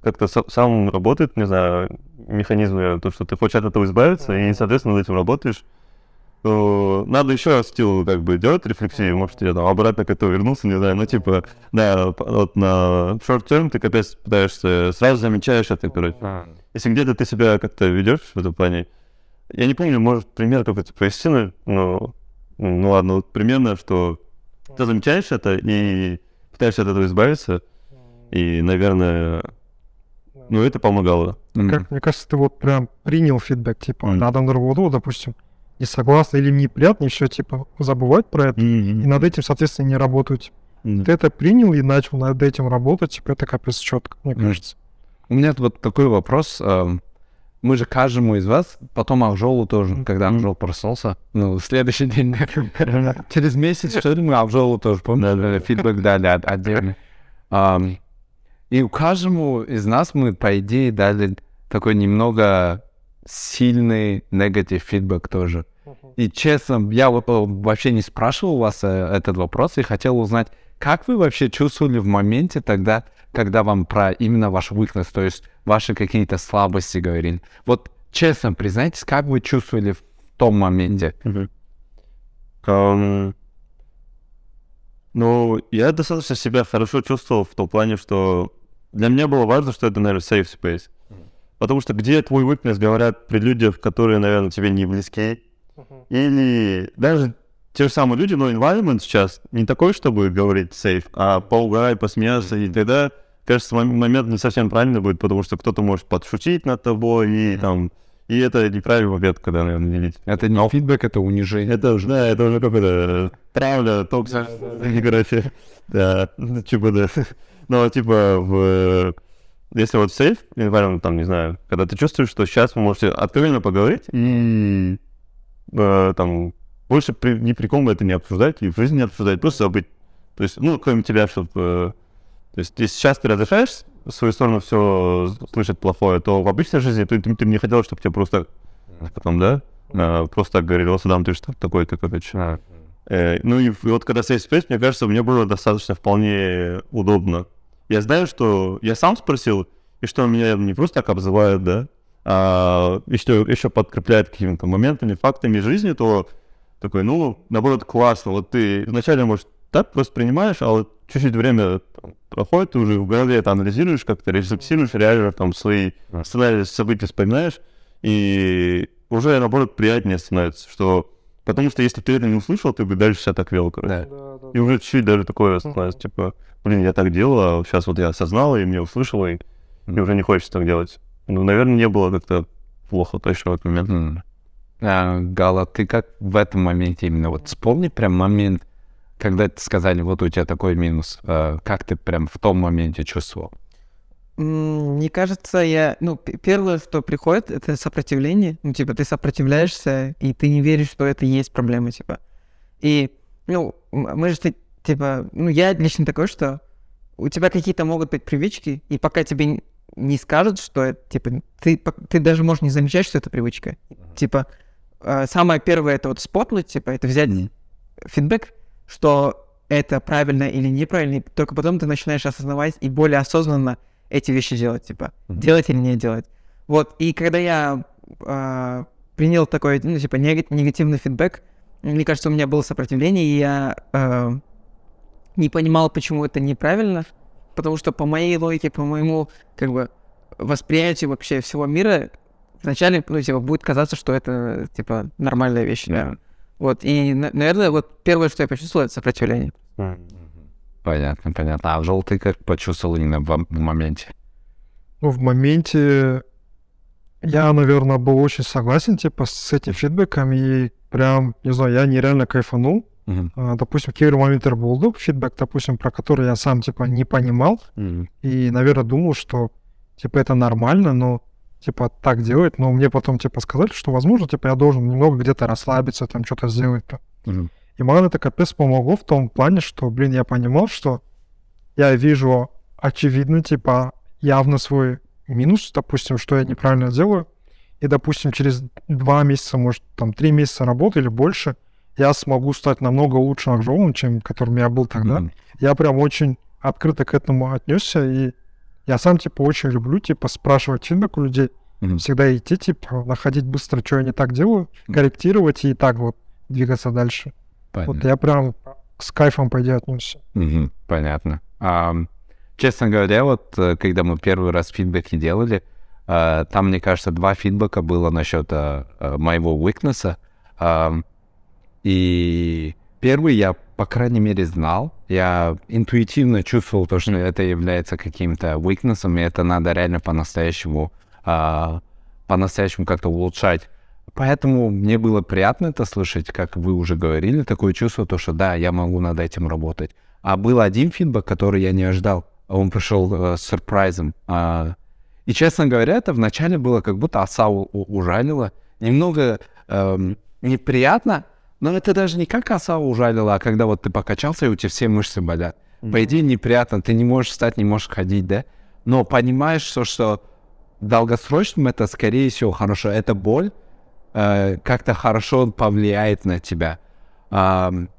как-то са- сам работает, не знаю, механизм, наверное, то, что ты хочешь от этого избавиться, и, соответственно, над этим работаешь. То надо еще стил как бы делать рефлексию, может, я там обратно к этому вернулся, не знаю, ну, типа, да, вот на short term ты капец пытаешься, сразу замечаешь это, короче. Если где-то ты себя как-то ведешь в этом плане, я не помню, может, пример какой-то привести, но, ну, ладно, вот примерно, что ты замечаешь это и пытаешься от этого избавиться, и, наверное, ну, это помогало. М. Как, мне кажется, ты вот прям принял фидбэк, типа, Мгм. надо на работу, допустим, не согласны или мне неприятно, еще, типа, забывать про это, и над этим, соответственно, не работать. Да. Ты это принял и начал над этим работать, типа, это капец четко, мне Мгм. кажется. У меня вот такой вопрос. эм, Мы же каждому из вас, потом Акжолу тоже, когда Мгм. Акжол проснулся, ну, в следующий день, через месяц, что ли, мы Акжолу тоже, помню, фидбэк дали от- отдельный. Ам, И у каждому из нас мы, по идее, дали такой немного сильный негатив фидбэк тоже. И честно, я э, вообще не спрашивал у вас э, этот вопрос и хотел узнать, как вы вообще чувствовали в моменте тогда, когда вам про именно ваш weakness, то есть ваши какие-то слабости говорили. Вот честно признайтесь, как вы чувствовали в том моменте? Ам, ну, я достаточно себя хорошо чувствовал в том плане, что для меня было важно, что это, наверное, safe space. Потому что где твой weakness говорят при людях, которые, наверное, тебе не близки, или даже те же самые люди, но environment сейчас не такой, чтобы говорить safe, а поугарать, посмеяться, и тогда, кажется, мом- момент не совсем правильный будет, потому что кто-то может подшутить над тобой, и там, и это неправильный момент, когда, наверное, делить. Это не фидбэк, это унижение. Это уже, да, это уже какое-то правда, токсикография. Да, ну, типа, да. Но, типа, в... Если вот сейф, environment, там, не знаю, когда ты чувствуешь, что сейчас вы можете откровенно поговорить, и э, там больше при, ни при ком это не обсуждать, и в жизни не обсуждать, просто забыть. То есть, ну, кроме тебя, чтобы... э, то есть, если сейчас ты разрешаешь в свою сторону все слышать плохое, то в обычной жизни ты, ты, ты не хотел, чтобы тебе просто потом, да, э, просто так говорили, вот Садам, ты что такой-то, короче. Э, ну и, и вот когда safe space, мне кажется, мне было достаточно вполне удобно. Я знаю, что я сам спросил, и что меня не просто так обзывают, да, а еще, еще подкрепляют какими-то моментами, фактами жизни, то такой, ну, наоборот, классно. Вот ты вначале, может, так воспринимаешь, а вот чуть-чуть время там, проходит, ты уже в голове это анализируешь, как-то рефлексируешь, реально там свои сценарии события вспоминаешь, и уже, наоборот, приятнее становится, что... Потому что если ты это не услышал, ты бы дальше себя так вел, короче. Да. И уже чуть-чуть даже такое становится, типа, блин, я так делал, а сейчас вот я осознал, и мне услышал, и мне уже не хочется так делать. Ну, наверное, не было как-то плохо точно в этот момент. А, Гала, ты как в этом моменте именно вот вспомни прям момент, когда ты сказали, вот у тебя такой минус, а, как ты прям в том моменте чувствовал? Мне кажется, я... Ну, первое, что приходит, это сопротивление. Ну, типа, ты сопротивляешься, и ты не веришь, что это и есть проблема, типа. И, ну, мы же, типа... Ну, я лично такой, что у тебя какие-то могут быть привычки, и пока тебе не скажут, что это, типа, ты, ты даже можешь не замечать, что это привычка. Типа, э, самое первое, это вот спотнуть, типа, это взять фидбэк, что это правильно или неправильно, и только потом ты начинаешь осознавать и более осознанно эти вещи делать, типа, Мгм. делать или не делать. Вот, и когда я а, принял такой, ну, типа, нега- негативный фидбэк, мне кажется, у меня было сопротивление, и я а, не понимал, почему это неправильно, потому что по моей логике, по моему, как бы, восприятию вообще всего мира, вначале, ну, типа, будет казаться, что это, типа, нормальная вещь, да. Вот, и, на- наверное, вот первое, что я почувствовал, это сопротивление. Понятно, понятно. А желтый как почувствовал именно в моменте? Ну, в моменте я, наверное, был очень согласен, типа, с этим фидбэком, и прям, не знаю, я нереально кайфанул. Мгм. А, Допустим, какие моменты был фидбэк, допустим, про который я сам, типа, не понимал, и, наверное, думал, что, типа, это нормально, но, типа, так делать, но мне потом, типа, сказали, что, возможно, типа, я должен немного где-то расслабиться, там, что-то сделать. -то. И мне это капец помогло в том плане, что, блин, я понимал, что я вижу очевидно, типа, явно свой минус, допустим, что я неправильно делаю, и, допустим, через два месяца, может, там, три месяца работы или больше, я смогу стать намного лучшим акжовым, чем которым я был тогда. Мгм. Я прям очень открыто к этому отнесся, и я сам, типа, очень люблю, типа, спрашивать фидбэк у людей, Мгм. всегда идти, типа, находить быстро, что я не так делаю, корректировать и так вот двигаться дальше. Вот Понятно. я прям с кайфом, по идее, отнесся. Мгм, Понятно. Ам, честно говоря, вот э, когда мы первый раз фидбэки делали, э, там, мне кажется, два фидбэка было насчет э, э, моего weakness. Ам, и первый я, по крайней мере, знал. Я интуитивно чувствовал то, что это является каким-то weakness, и это надо реально по-настоящему а, по-настоящему как-то улучшать. Поэтому мне было приятно это слышать, как вы уже говорили, такое чувство, то, что да, я могу над этим работать. А был один фидбэк, который я не ожидал. Он пришел э, с сюрпризом. А, и, честно говоря, это вначале было как будто оса у- ужалила. Немного эм, неприятно, но это даже не как оса ужалила, а когда вот ты покачался, и у тебя все мышцы болят. По идее, неприятно. Ты не можешь встать, не можешь ходить, да? Но понимаешь, что, что в долгосрочном это, скорее всего, хорошо. Эта боль э, как-то хорошо повлияет на тебя. Ам,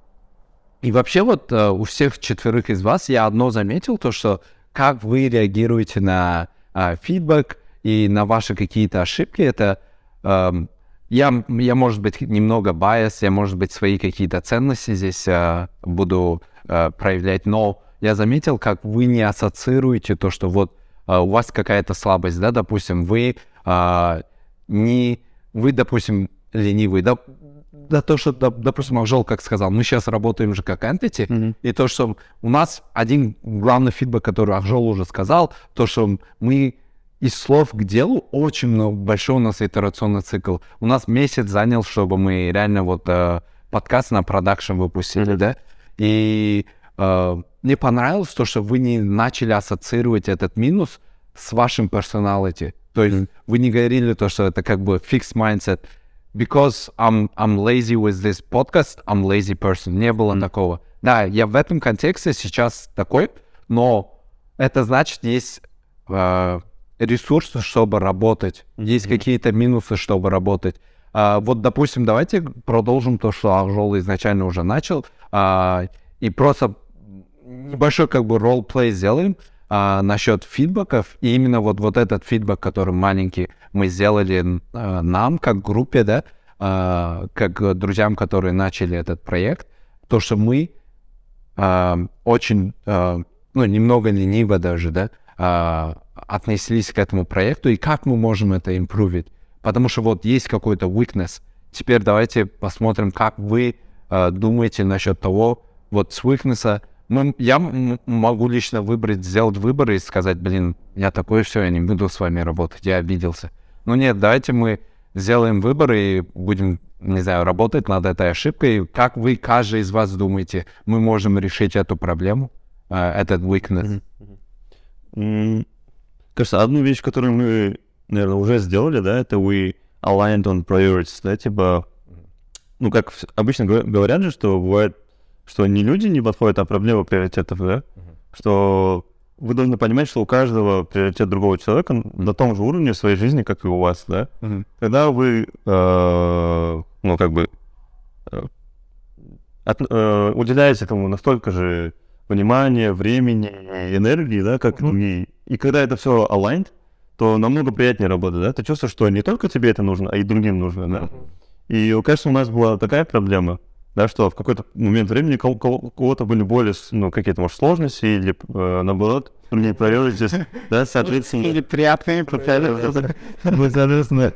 и вообще вот э, у всех четверых из вас я одно заметил, то что как вы реагируете на а, фидбэк и на ваши какие-то ошибки. Это эм, я, я, может быть, немного байс, я, может быть, свои какие-то ценности здесь э, буду э, проявлять, но я заметил, как вы не ассоциируете то, что вот э, у вас какая-то слабость, да, допустим, вы э, не, вы, допустим, ленивый, да, да то, что, да, допустим, Акжол, как сказал, мы сейчас работаем же как entity, Мгм. и то, что у нас один главный фидбэк, который Акжол уже сказал, то, что мы из слов к делу очень много, большой у нас итерационный цикл. У нас месяц занял, чтобы мы реально вот э, подкаст на продакшн выпустили, Мгм. да? И э, мне понравилось то, что вы не начали ассоциировать этот минус с вашим персоналити. То есть вы не говорили то, что это как бы fixed mindset. Because I'm, I'm lazy with this podcast, I'm lazy person. Не было такого. Да, я в этом контексте сейчас такой, но это значит, есть э, ресурсы, чтобы работать, есть какие-то минусы, чтобы работать. А, вот, допустим, давайте продолжим то, что Акжол изначально уже начал, а, и просто небольшой как бы ролл-плей сделаем а, насчет фидбэков, и именно вот, вот этот фидбэк, который маленький мы сделали а, нам, как группе, да, а, как э, друзьям, которые начали этот проект, то, что мы а, очень, а, ну, немного лениво даже, да, а, отнеслись к этому проекту, и как мы можем это импровить. Потому что вот есть какой-то weakness. Теперь давайте посмотрим, как вы а, думаете насчет того, вот с weakness мы, я могу лично выбрать, сделать выбор и сказать, блин, я такой, все, я не буду с вами работать, я обиделся. Ну нет, давайте мы сделаем выбор и будем, не знаю, работать над этой ошибкой. Как вы, каждый из вас думаете, мы можем решить эту проблему, а, этот weakness? М, Кажется, одну вещь, которую мы, наверное, уже сделали, да, это we aligned on priorities, да, типа, ну, как обычно говор- говорят же, что бывает, что не люди не подходят, а проблема приоритетов, да, что вы должны понимать, что у каждого приоритет другого человека на том же уровне своей жизни, как и у вас, да. Когда вы, э, ну, как бы, э, от- э, уделяете этому настолько же внимания, времени энергии, да, как и другие, и когда это все aligned, то намного приятнее работать, да, ты чувствуешь, что не только тебе это нужно, а и другим нужно, да. И, кажется, у нас была такая проблема, да, что в какой-то момент времени у кого-то были более, ну, какие-то, может, сложности или, э, наоборот, другие priorities, да, соответственно... Или приятные, Мы, соответственно,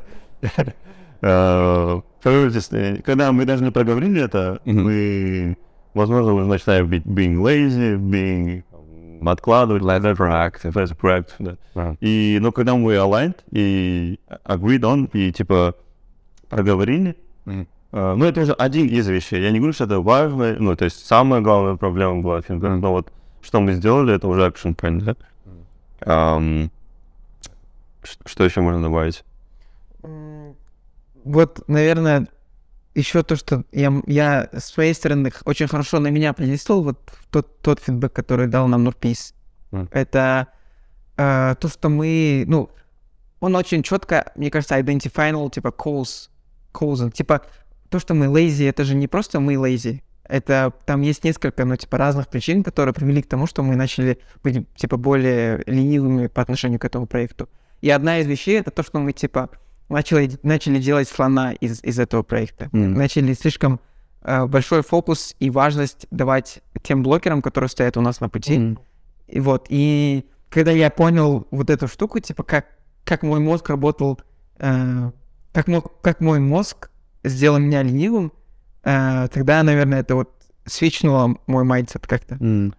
э, э, когда мы даже не проговорили это, мы, возможно, уже начинаем быть being lazy, being откладывать, less proactive, less proactive, да. Да. И, но когда мы aligned и agreed on, и типа проговорили, ну, это уже один из вещей. Я не говорю, что это важно, ну, то есть самая главная проблема была финбэк, но вот что мы сделали, это уже action point, да? Ш- что еще можно добавить? Вот, наверное, еще то, что я, я с своей стороны очень хорошо на меня принесло вот тот, тот фидбэк, который дал нам Нурпис. Мгм. Это э, то, что мы, ну, он очень четко, мне кажется, identifiable, типа, calls, calls, типа, то, что мы lazy, это же не просто мы lazy, это там есть несколько, ну, типа, разных причин, которые привели к тому, что мы начали быть, типа, более ленивыми по отношению к этому проекту. И одна из вещей это то, что мы, типа, начали, начали делать слона из, из этого проекта. Мгм. Начали слишком э, большой фокус и важность давать тем blocker ам, которые стоят у нас на пути. И вот, и когда я понял вот эту штуку, типа, как, как мой мозг работал, э, как, мог, как мой мозг сделал меня ленивым, э, тогда, наверное, это вот switch нуло мой mindset как-то.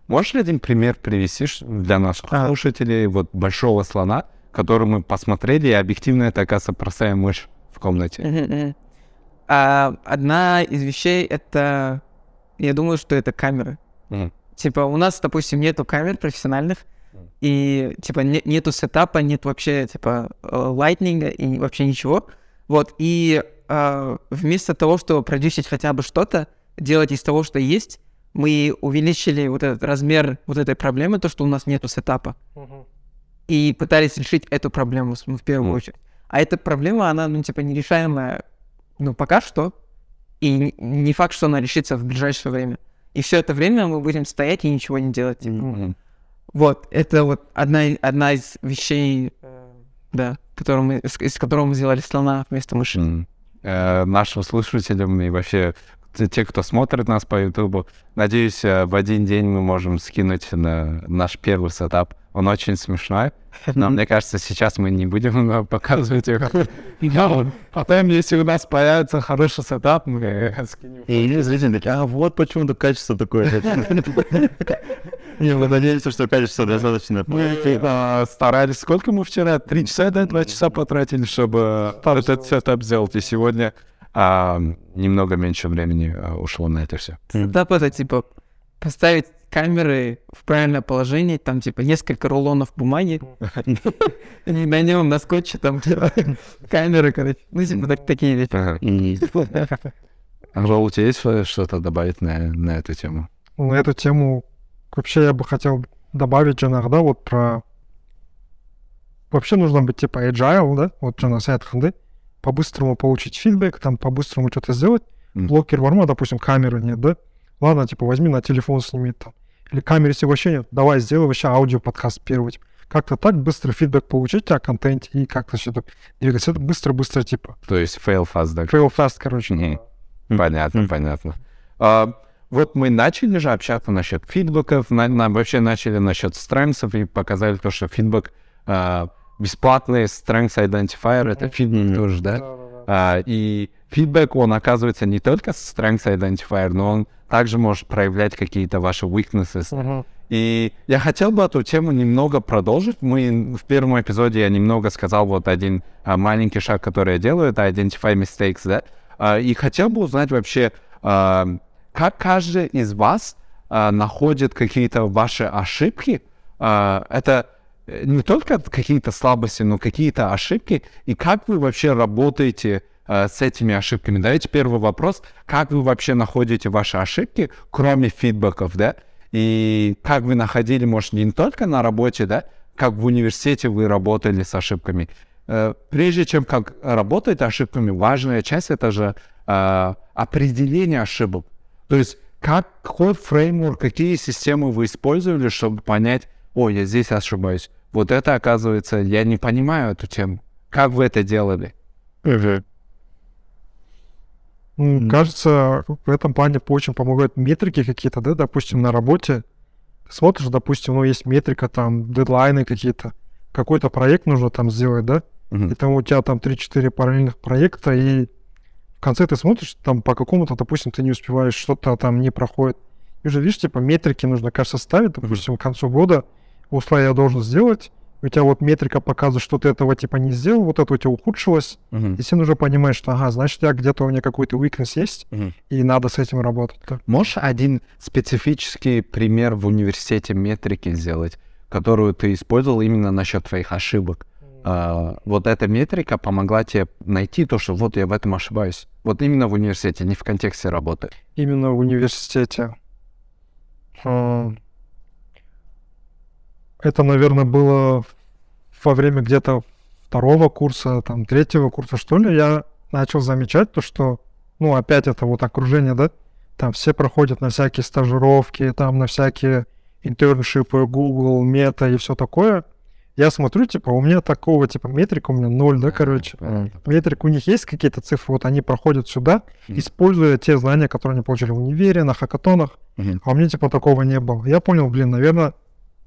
Можешь ли один пример привести для наших А. слушателей вот большого слона, который мы посмотрели, и объективно это, оказывается, простая мышь в комнате? А, одна из вещей это, я думаю, что это камеры. Мгм. Типа у нас, допустим, нету камер профессиональных, и типа не- нету сетапа, нет вообще типа э, лайтнинга и вообще ничего. Вот, и э, вместо того, чтобы продюсить хотя бы что-то, делать из того, что есть, мы увеличили вот этот размер вот этой проблемы, то, что у нас нету сетапа и пытались решить эту проблему с- в первую Мгм. очередь. А эта проблема, она, ну, типа, нерешаемая, ну, пока что, и не факт, что она решится в ближайшее время. И все это время мы будем стоять и ничего не делать. типа. Мгм. Вот, это вот одна, одна из вещей, э, да, которую мы, из, из которого мы сделали слона вместо мыши. М. Э, Нашим слушателям и вообще те- кто смотрит нас по Ютубу, надеюсь, э, в один день мы можем скинуть на наш первый setup. Он очень смешной, но мне кажется, сейчас мы не будем показывать его. Но Потом, если у нас появится хороший setup, мы скинем. И зрители такие, а вот почему-то качество такое. Не, мы надеемся, что качество достаточно. Мы э, старались, сколько мы вчера? Три часа, да, два часа потратили, чтобы э, этот setup сделать. И сегодня а, немного меньше времени э, ушло на это все. Setup это типа поставить камеры в правильное положение, там типа несколько рулонов бумаги, и на нем на скотче там типа, камеры, короче. Ну, типа так- такие вещи. Ро, у тебя есть что- что-то добавить на, на эту тему? На эту тему вообще я бы хотел добавить же иногда вот про... Вообще нужно быть типа agile, да, вот что на сайт ханды, по-быстрому получить фидбэк, там по-быстрому что-то сделать. Мгм. Блокер ворма, допустим, камеры нет, да? Ладно, типа возьми на телефон сними там. Или камеры если вообще нет, давай сделай вообще аудио подкаст первый. типа. Как-то так быстро фидбэк получить о контенте и как-то что-то двигаться. Это быстро-быстро типа. То есть fail fast, да? Fail fast, короче. Мгм. Понятно, Мгм. понятно. А, вот мы начали же общаться насчет фидбэков, на, на- вообще начали насчет стрэнксов и показали то, что фидбэк а, бесплатный, strengths identifier, это фидбэк тоже, да? А, и фидбэк, он оказывается не только strengths identifier, но он также может проявлять какие-то ваши weaknesses. И я хотел бы эту тему немного продолжить. Мы в первом эпизоде я немного сказал вот один а, маленький шаг, который я делаю, это identify mistakes, да. А, и хотел бы узнать вообще, а, как каждый из вас а, находит какие-то ваши ошибки. А, это э, не только какие-то слабости, но какие-то ошибки. И как вы вообще работаете а, с этими ошибками? Давайте первый вопрос. Как вы вообще находите ваши ошибки, кроме фидбэков, да? И как вы находили, может, не только на работе, да, как в университете вы работали с ошибками. Э, Прежде чем как работать ошибками, важная часть это же э, определение ошибок. То есть как, какой фреймворк, какие системы вы использовали, чтобы понять, о, я здесь ошибаюсь. Вот это, оказывается, я не понимаю эту тему. Как вы это делали? Ну, Кажется, в этом плане очень помогают метрики какие-то, да, допустим, на работе. Ты смотришь, допустим, ну, есть метрика, там, дедлайны какие-то. Какой-то проект нужно там сделать, да? Мгм. И там у тебя там 3-4 параллельных проекта, и в конце ты смотришь, там по какому-то, допустим, ты не успеваешь, что-то там не проходит. И уже, видишь, типа метрики нужно, кажется, ставить, допустим, к концу года условия я должен сделать, у тебя вот метрика показывает, что ты этого типа не сделал, вот это у тебя ухудшилось, Мгм. и все нужно понимать, что, ага, значит, я где-то у меня какой-то weakness есть, Мгм. и надо с этим работать. Можешь один специфический пример в университете метрики сделать, которую ты использовал именно насчет твоих ошибок? А, вот эта метрика помогла тебе найти то, что вот я в этом ошибаюсь. Вот именно в университете, не в контексте работы. Именно в университете. Это, наверное, было во время где-то второго курса, там, третьего курса, что ли, я начал замечать то, что, ну, опять это вот окружение, да, там все проходят на всякие стажировки, там на всякие интерншипы, Google, Мета и все такое. Я смотрю, типа, у меня такого, типа, метрика у меня ноль, да, короче. Метрик, у них есть какие-то цифры, вот они проходят сюда, используя те знания, которые они получили в универе, на хакатонах, а у меня, типа, такого не было. Я понял, блин, наверное,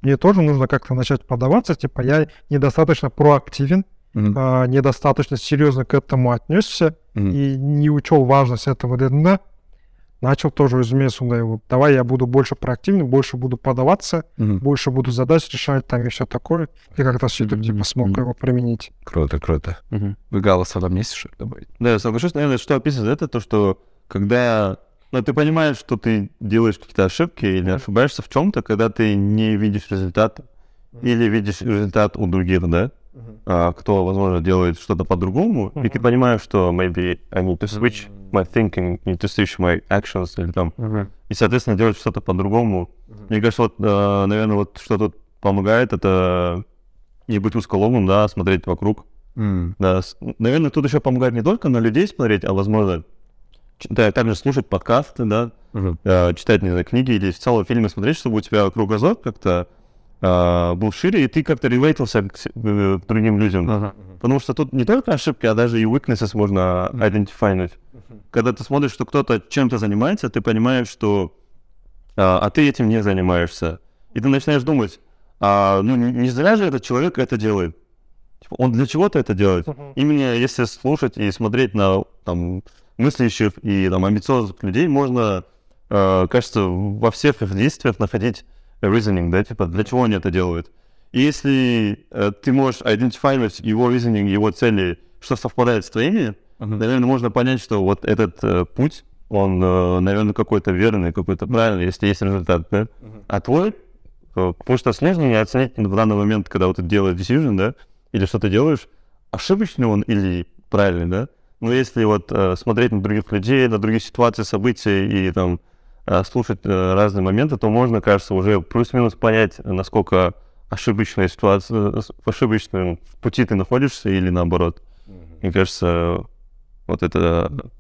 мне тоже нужно как-то начать подаваться, типа, я недостаточно проактивен, а, недостаточно серьезно к этому отнесся и не учел важность этого ДНД. Начал тоже резюме сюда его. Давай я буду больше проактивным, больше буду подаваться, Мгм. больше буду задач решать там и все такое. И как-то все это, типа, смог Мгм. его применить. Круто, круто. Мгм. Вы голоса там есть что добавить? Да, я соглашусь, наверное, что описывает это, то, что когда ну, ты понимаешь, что ты делаешь какие-то ошибки или ошибаешься в чем-то, когда ты не видишь результата, или видишь результат у других, да, а, кто, возможно, делает что-то по-другому, и ты понимаешь, что maybe I need to switch my thinking, to switch my actions, или там, и, соответственно, делать что-то по-другому. Мне кажется, вот, э, наверное, вот что тут помогает, это не быть усколомым, да, смотреть вокруг, М. да, с- наверное, тут еще помогает не только на людей смотреть, а возможно, да, также слушать подкасты, да, Мгм. э, читать, не знаю, книги или в целом фильмы смотреть, чтобы у тебя кругозор как-то а, был шире, и ты как-то релейтился к, э, к другим людям. Потому что тут не только ошибки, а даже и weaknesses можно идентифицировать. Когда ты смотришь, что кто-то чем-то занимается, ты понимаешь, что а, а ты этим не занимаешься. И ты начинаешь думать, а, ну не, не зря же этот человек это делает. Типа, он для чего-то это делает. Именно если слушать и смотреть на там, мыслящих и там, амбициозных людей, можно, э, кажется, во всех их действиях находить reasoning, да, типа, для чего они это делают. И если э, ты можешь идентифицировать его reasoning, его цели, что совпадает с твоими, наверное, можно понять, что вот этот э, путь, он, э, наверное, какой-то верный, какой-то правильный, если есть результат, да? А твой, э, потому что сложно оценить в данный момент, когда вот ты делаешь decision, да, или что ты делаешь, ошибочный он или правильный, да? Но если вот э, смотреть на других людей, на другие ситуации, события и там э, слушать э, разные моменты, то можно, кажется, уже плюс-минус понять, насколько ошибочная ситуация, э, в ошибочном пути ты находишься или наоборот. Мне кажется, вот это,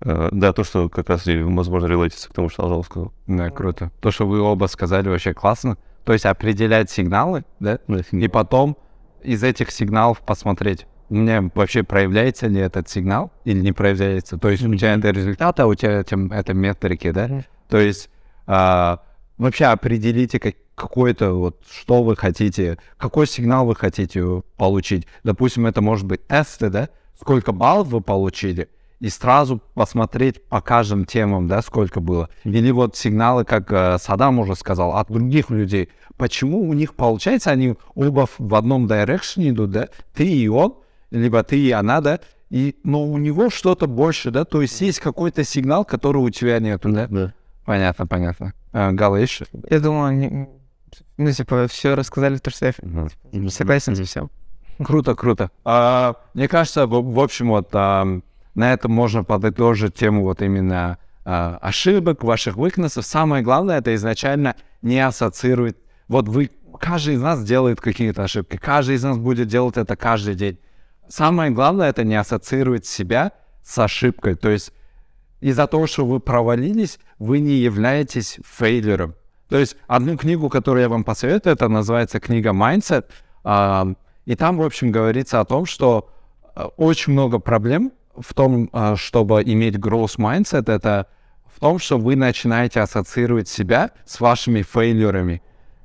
э, да, то, что как раз, возможно, релейтится к тому, что Алжал сказал. Да, круто. То, что вы оба сказали, вообще классно. То есть определять сигналы, да, и потом из этих сигналов посмотреть, у меня вообще проявляется ли этот сигнал или не проявляется. То есть у тебя это результат, а у тебя это, это метрики, да? То есть а, вообще определите как, какой-то вот, что вы хотите, какой сигнал вы хотите получить. Допустим, это может быть тесты, да? Сколько баллов вы получили, и сразу посмотреть по каждым темам, да, сколько было. Или вот сигналы, как э, Садам уже сказал, от других людей. Почему у них получается, они оба в- одном дирекшене идут, да? Ты и он, либо ты и она, да? И, но у него что-то больше, да? То есть есть какой-то сигнал, который у тебя нету, да? Да. Понятно, понятно. Э, Гала, что? Я думаю, они, ну, типа, все рассказали, то, что я согласен со всем. Круто, круто. А, мне кажется, в, в общем, вот ам, на этом можно подытожить тему вот именно а, ошибок, ваших weaknesses. Самое главное, это изначально не ассоциировать. Вот вы, каждый из нас делает какие-то ошибки, каждый из нас будет делать это каждый день. Самое главное, это не ассоциировать себя с ошибкой. То есть из-за того, что вы провалились, вы не являетесь фейлером. То есть одну книгу, которую я вам посоветую, это называется книга Mindset. И там, в общем, говорится о том, что а, очень много проблем в том, а, чтобы иметь growth mindset, это в том, что вы начинаете ассоциировать себя с вашими фейлерами.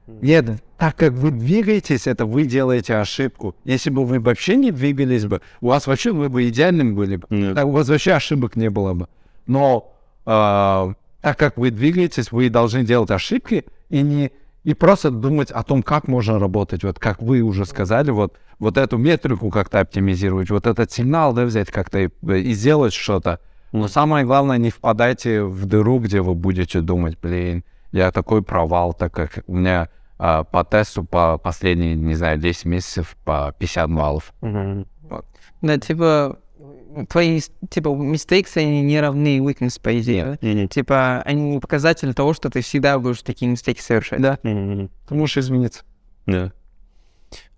Нет, так как вы двигаетесь, это вы делаете ошибку. Если бы вы вообще не двигались бы, у вас вообще вы бы идеальным были бы. Нет. Так у вас вообще ошибок не было бы. Но а, так как вы двигаетесь, вы должны делать ошибки и не и просто думать о том, как можно работать. Вот как вы уже сказали, вот, вот эту метрику как-то оптимизировать, вот этот сигнал да, взять как-то и, и сделать что-то. Но самое главное, не впадайте в дыру, где вы будете думать, блин, я такой провал, так как у меня а, по тесту по последние, не знаю, 10 месяцев по 50 баллов. Да, типа, твои, типа, mistakes, они не равны weakness, по идее. да? Типа, они не показатель того, что ты всегда будешь такие мистейки совершать. Да. Мгм. Ты можешь измениться. Да.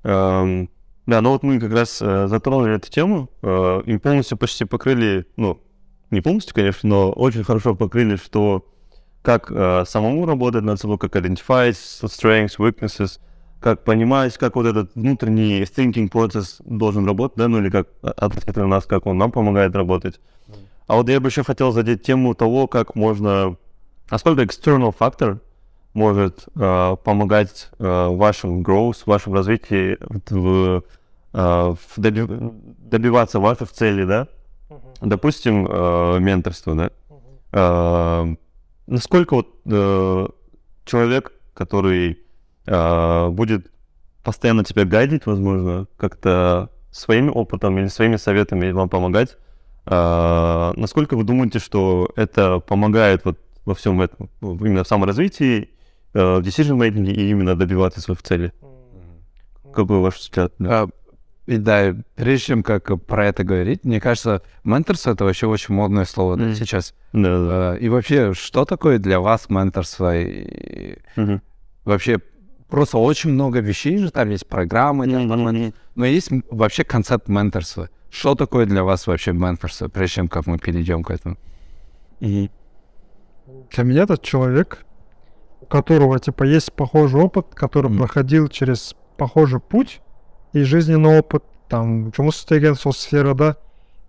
Эм, Да, ну вот мы как раз э, затронули эту тему э, и полностью почти покрыли, ну, не полностью, конечно, но очень хорошо покрыли, что как э, самому работать над собой, как identify strengths, weaknesses, как понимать, как вот этот внутренний thinking процесс должен работать, да, ну или как относительно нас, как он нам помогает работать. А вот я бы еще хотел задеть тему того, как можно, насколько external factor может э, помогать э, вашему growth, вашему развитию в, э, в доби- добиваться ваших целей, да? Допустим, э, менторство, да? Э, насколько вот э, человек, который будет постоянно тебя гайдить, возможно, как-то своим опытом или своими советами вам помогать, э, насколько вы думаете, что это помогает вот во всем этом, именно в саморазвитии, э, в decision making и именно добиваться своих целей? Какой ваш взгляд? А, и да, прежде чем как про это говорить, мне кажется, менторство это вообще очень модное слово да, Мгм. сейчас. Да, да. А, И вообще, что такое для вас менторство? И Мгм. вообще, просто очень много вещей же, там есть программы, Мгм. но есть вообще концепт менторства. Что такое для вас вообще менторство, прежде чем как мы перейдем к этому? Мгм. Для меня этот человек, которого, типа, есть похожий опыт, который Мгм. проходил через похожий путь и жизненный опыт, там, жұмыс істеген сол сферада,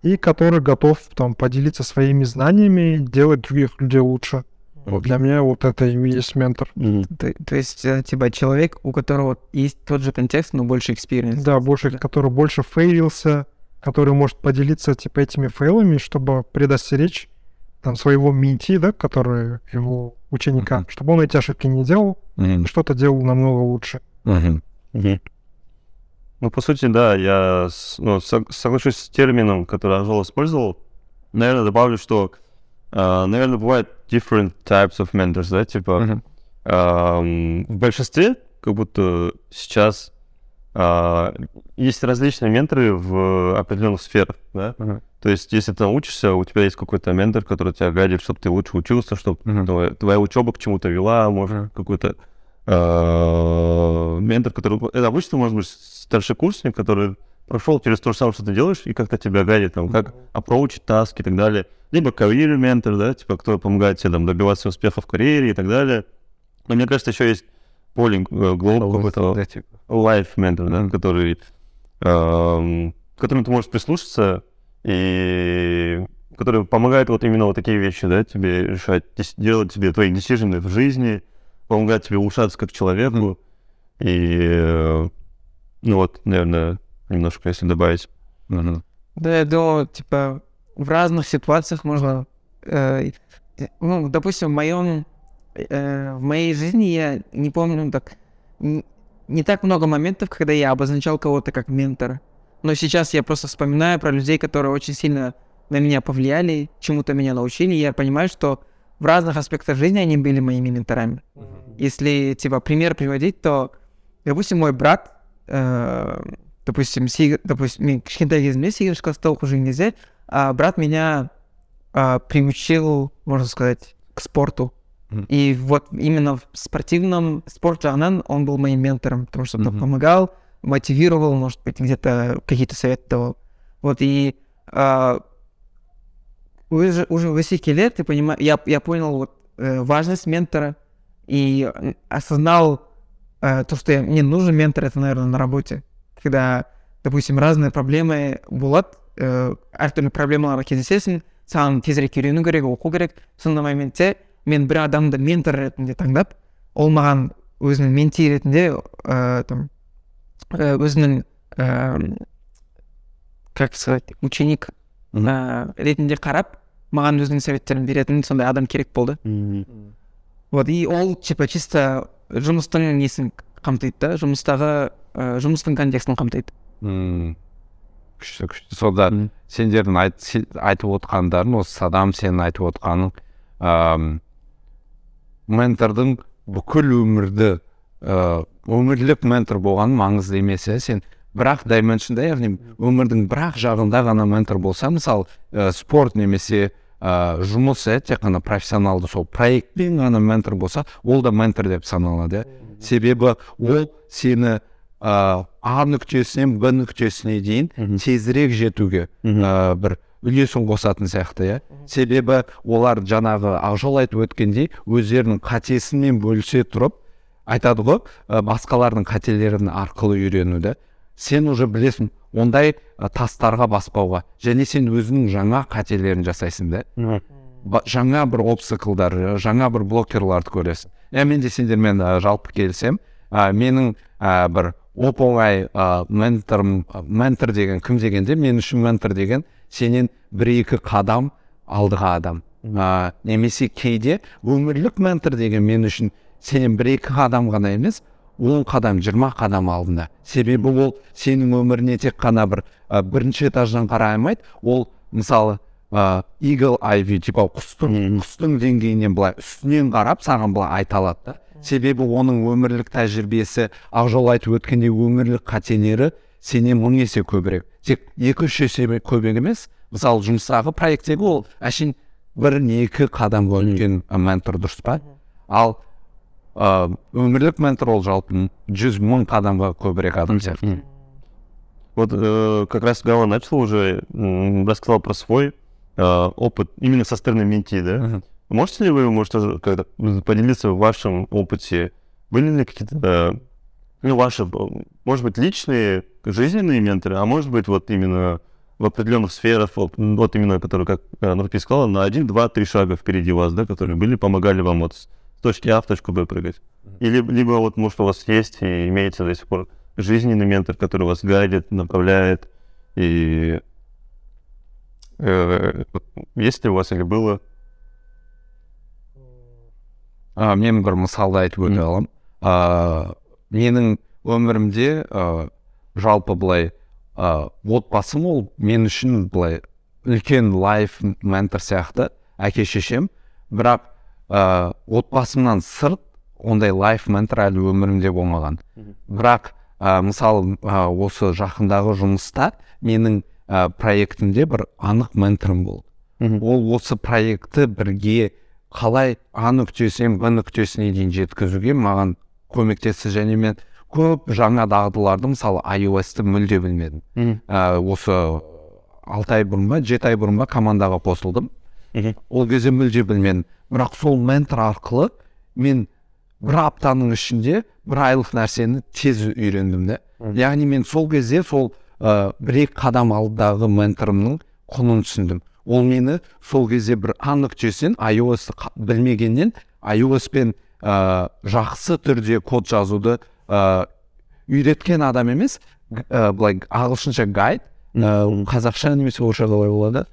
и который готов, там, поделиться своими знаниями, делать других людей лучше. Вот для меня вот это и есть ментор. Мгм. То, то есть, э, типа, человек, у которого есть тот же контекст, но больше experience. Да, больше, Да. который больше fail ился, который может поделиться, типа, этими fail ами, чтобы предостеречь там своего mentee, да, который его ученика, Мгм. чтобы он эти ошибки не делал, Мгм. что-то делал намного лучше. Мгм. Мгм. Ну, по сути, да, я ну, сог- соглашусь с термином, который Ажол использовал. Наверное, добавлю, что, а, наверное, бывает different types of mentors, да, типа, Мгм. ам, в большинстве, как будто сейчас а, есть различные менторы в определенных сферах, да. Мгм. То есть, если ты учишься, у тебя есть какой-то ментор, который тебя гайдит, чтобы ты лучше учился, чтобы Мгм. твоя, твоя учеба к чему-то вела, может, Мгм. какой-то а, ментор, который... Это обычно может быть старшекурсник, который прошел через то же самое, что ты делаешь, и как-то тебя гайдит, там, как approach таски и так далее. Либо career ментор, да, типа, кто помогает тебе там, добиваться успеха в карьере и так далее. Но мне кажется, еще есть полинг, глубоко какой-то Да, типа. life mentor, да, который, эм, к которому ты можешь прислушаться и который помогает вот именно вот такие вещи, да, тебе решать, делать тебе твои decisions в жизни, помогает тебе улучшаться как человеку. И, э, ну вот, наверное, немножко, если добавить. Да, я думаю, типа, в разных ситуациях можно... э, ну, допустим, в моем... э, в моей жизни я не помню так... н- Не так много моментов, когда я обозначал кого-то как ментора. Но сейчас я просто вспоминаю про людей, которые очень сильно на меня повлияли, чему-то меня научили. и Я понимаю, что в разных аспектах жизни они были моими менторами. Если, типа, пример приводить, то, допустим, мой брат, э, допустим, сиг- допустим, мен кішкентай кезімде сегізінші класста оқу кезде а, брат меня а, приучил, можно сказать, к спорту. Мгм. И вот именно в спортивном спорт жағынан он был моим ментором, потому что Мгм. помогал, мотивировал, может быть, где-то какие-то советы давал. Вот и а, уже, уже в высокие лет, ты понимаешь, я, я понял вот э, важность ментора и м, осознал э, то, что я- мне нужен ментор, это, наверное, на работе. Когда, допустим, разные проблемы болады, э, әртүрлі проблемаларға кездесесің, саған тезірек үйрену керек, оқу керек. сондай моментте мен бір адамды ментор ретінде таңдап, ол маған өзінің менти ретінде э, там, э, өзінің как сказать, ученик э, ретінде қарап, маған өзінің советтерін беретін сондай адам керек болды. Вот, и ол, типа, чисто жұмыстың несін қамтиды да, жұмыстағы ә, жұмыстың контекстін қамтиды. М, күшті күшті. Сонда сендердің айт, сен- айтып отқандарың осы садам сенің айтып отқаның ам, ментордың бүкіл өмірді ә, өмірлік ментор болғаны маңызды емес иә сен. Бірақ дайменшнда яғни өмірдің бірақ жағында ғана ментор болса мысалы ә, спорт немесе ә, жұмыс иә тек қана профессионалды сол проектпен ғана ментор болса ол да ментор деп саналады иә. Себебі ол сені ә, а нүктесінен б нүктесіне дейін Мгм. тезірек жетуге ә, бір үлесін қосатын сияқты иә. Себебі олар жаңағы ақжол айтып өткендей өздерінің қатесімен бөлісе тұрып айтады ғой ә, басқалардың қателерін арқылы үйренуді. Сен уже білесің ондай ә, тастарға баспауға және сен өзіңнің жаңа қателерін жасайсың да. Ба- жаңа бір обстаклдар жаңа бір блокерларды көресің. Иә мен де сендермен ә, жалпы келісемін ә, менің ә, бір оп оңай ә, менторым ә, ментор деген кім дегенде? Мен үшін ментор деген сенен бір екі қадам алдыға адам. Ә, немесе кейде өмірлік ментор деген мен үшін сенен бір екі қадам ғана емес он қадам жиырма қадам алдында себебі ол сенің өміріне тек қана бір ә, бірінші этаждан қарай алмайды. Ол мысалы eagle eye view типа құстың құстың деңгейінен былай үстінен қарап саған былай айта алады да. Себебі оның өмірлік тәжірибесі ақжол айтып өткендей өмірлік қателері сенен мың есе көбірек. Тек екі үш есе көбірек емес мысалы жұмыстағы проекттегі ол әшейін бір не екі қадамға үлкен ы, ментор дұрыс па? Ал өмірлік ментор ол жалпы жүз мың қадамға көбірек адам сияқты. Вот э, как раз Гава начал уже, рассказал про свой э, опыт именно со стороны менти, да? Можете ли вы, может, когда поделиться в вашем опыте? Были ли какие-то, э, ну, ваши, э, может быть, личные жизненные менторы, а может быть, вот именно в определенных сферах, вот, вот именно, которые, как э, Нурпи сказала, на один, два, три шага впереди вас, да, которые были, помогали вам вот с точки А в точку Б прыгать? Или, либо вот, может, у вас есть и имеется до сих пор жизненный ментор, который вас гайдит, направляет, и э, есть ли у вас или было? А, мен бір мысалды айтып өте аламын. А, менің өмірімде а, жалпы былай а, отбасым ол мен үшін былай үлкен лайф ментор сияқты әке шешем бірақ а, отбасымнан сырт ондай лайф ментор әлі өмірімде болмаған. Бірақ а, мысалы а, осы жақындағы жұмыста менің а, проектімде бір анық менторым болды. Ол осы проектті бірге қалай а нүктесінен б нүктесіне дейін жеткізуге маған көмектесті. Және мен көп жаңа дағдыларды мысалы iOS-ті мүлде білмедім. Ә, осы алты ай бұрын ба жеті ай бұрын ба командаға қосылдым. Ол кезде мүлде білмедім. Бірақ сол ментор арқылы мен бір аптаның ішінде бір айлық нәрсені тез үйрендім да яғни мен сол кезде сол ә, бір екі қадам алдыдағы менторымның құнын түсіндім. Ол мені сол кезде бір а нүктесінен iOS білмегеннен iOS пен ә, жақсы түрде код жазуды ә, үйреткен адам емес ә, былай ағылшынша гайд ә, қазақша немесе орысша қалай болады?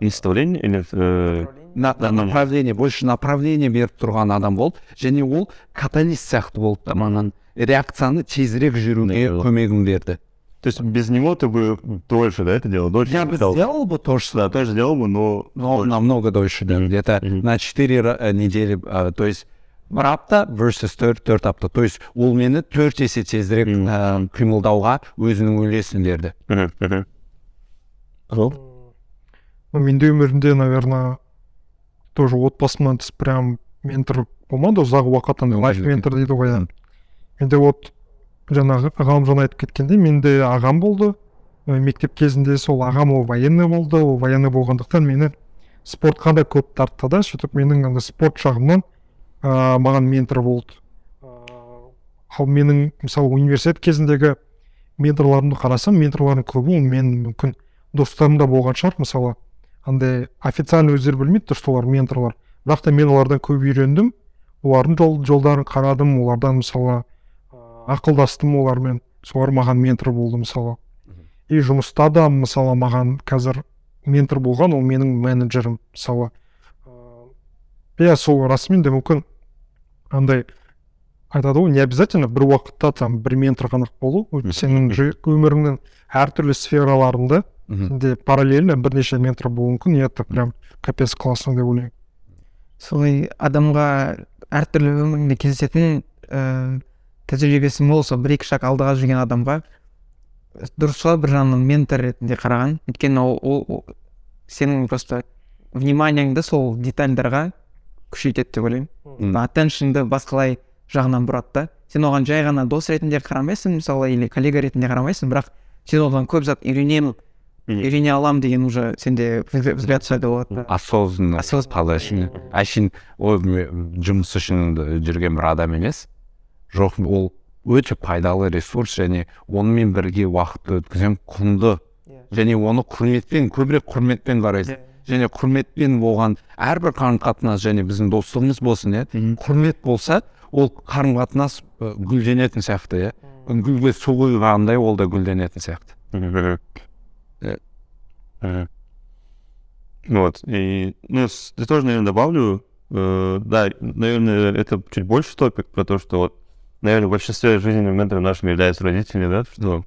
Наставление или... э, На- направление больше направление беріп тұрған адам болды. Және ол каталист сияқты болды да маған реакцияны тезірек жүруге көмегін берді. То есть без него ты бы дольше, да, это делал? Дольше я бы писал? сделал бы то же Да, тоже сделал бы, но... но дольше. намного дольше да где-то Мгм. на 4 недели а, то есть бір апта versus төрт төрт апта. То есть ол мені төрт есе тезірек ә, қимылдауға өзінің үлесін берді. Менде өмірімде наверное тоже отбасымнан тыс прям ментор болмады ұзақ уақыт андай лайф ментор дейді ғой иә менде вот жаңағы ғалымжан айтып кеткендей менде ағам болды. Мектеп кезінде сол ағам ол военный болды. Ол военный болғандықтан мені спортқа да көп тартты да. Сөйтіп менің андай спорт жағымнан ыыы маған ментор болды. Ал менің мысалы университет кезіндегі менторларымды қарасам менторлардың көбі ол мен мүмкін достарым да болған шығар. Мысалы андай официально өздері білмейді дұрыс олар менторлар. Бірақ та мен олардан көп үйрендім. Олардың жол, жолдарын қарадым. Олардан мысалы ақылдастым олармен солар маған ментор болды мысалы. И жұмыста да мысалы маған қазір ментор болған ол менің менеджерім мысалы. Ыыы, иә сол расымен де мүмкін андай айтады ғой не обязательно бір уақытта там бір ментор ғана болу сенің өміріңнің әртүрлі сфераларында сенде параллельно бірнеше ментор болуы мүмкін и это прям капец классно деп ойлаймын. Солай адамға әртүрлі өмірінде кездесетін ііі тәжірибесі мол сол бір екі шаг алдыға жүрген адамға дұрыс шығар бір жағынан ментор ретінде қараған. Өйткені ол, ол, ол сенің просто вниманиеңді сол детальдарға күшейтеді деп ойлаймын. Аттеншнді басқалай жағынан бұрады да. Сен оған жай ғана дос ретінде қарамайсың мысалы или коллега ретінде қарамайсың бірақ сен одан көп зат үйренемін үйрене аламын деген уже сенде взгляд шығады болады да. Осознанно Осознанно. әшейін ол жұмыс үшін жүрген бір адам емес. Жоқ ол өте пайдалы ресурс және онымен бірге уақыт өткіземін құнды. Және оны құрметпен көбірек құрметпен қарайсың және құрметпен болған әрбір қарым қатынас және біздің достығымыз болсын иә. Құрмет болса ол қарым қатынас гүлденетін сияқты иә. Гүлге су құйғандай ол да гүлденетін сияқты. Вот, и, ну, я тоже, наверное, добавлю, э, да, наверное, это чуть больше топик про то, что вот, наверное, в большинстве жизненных менторов нашими являются родители, да, что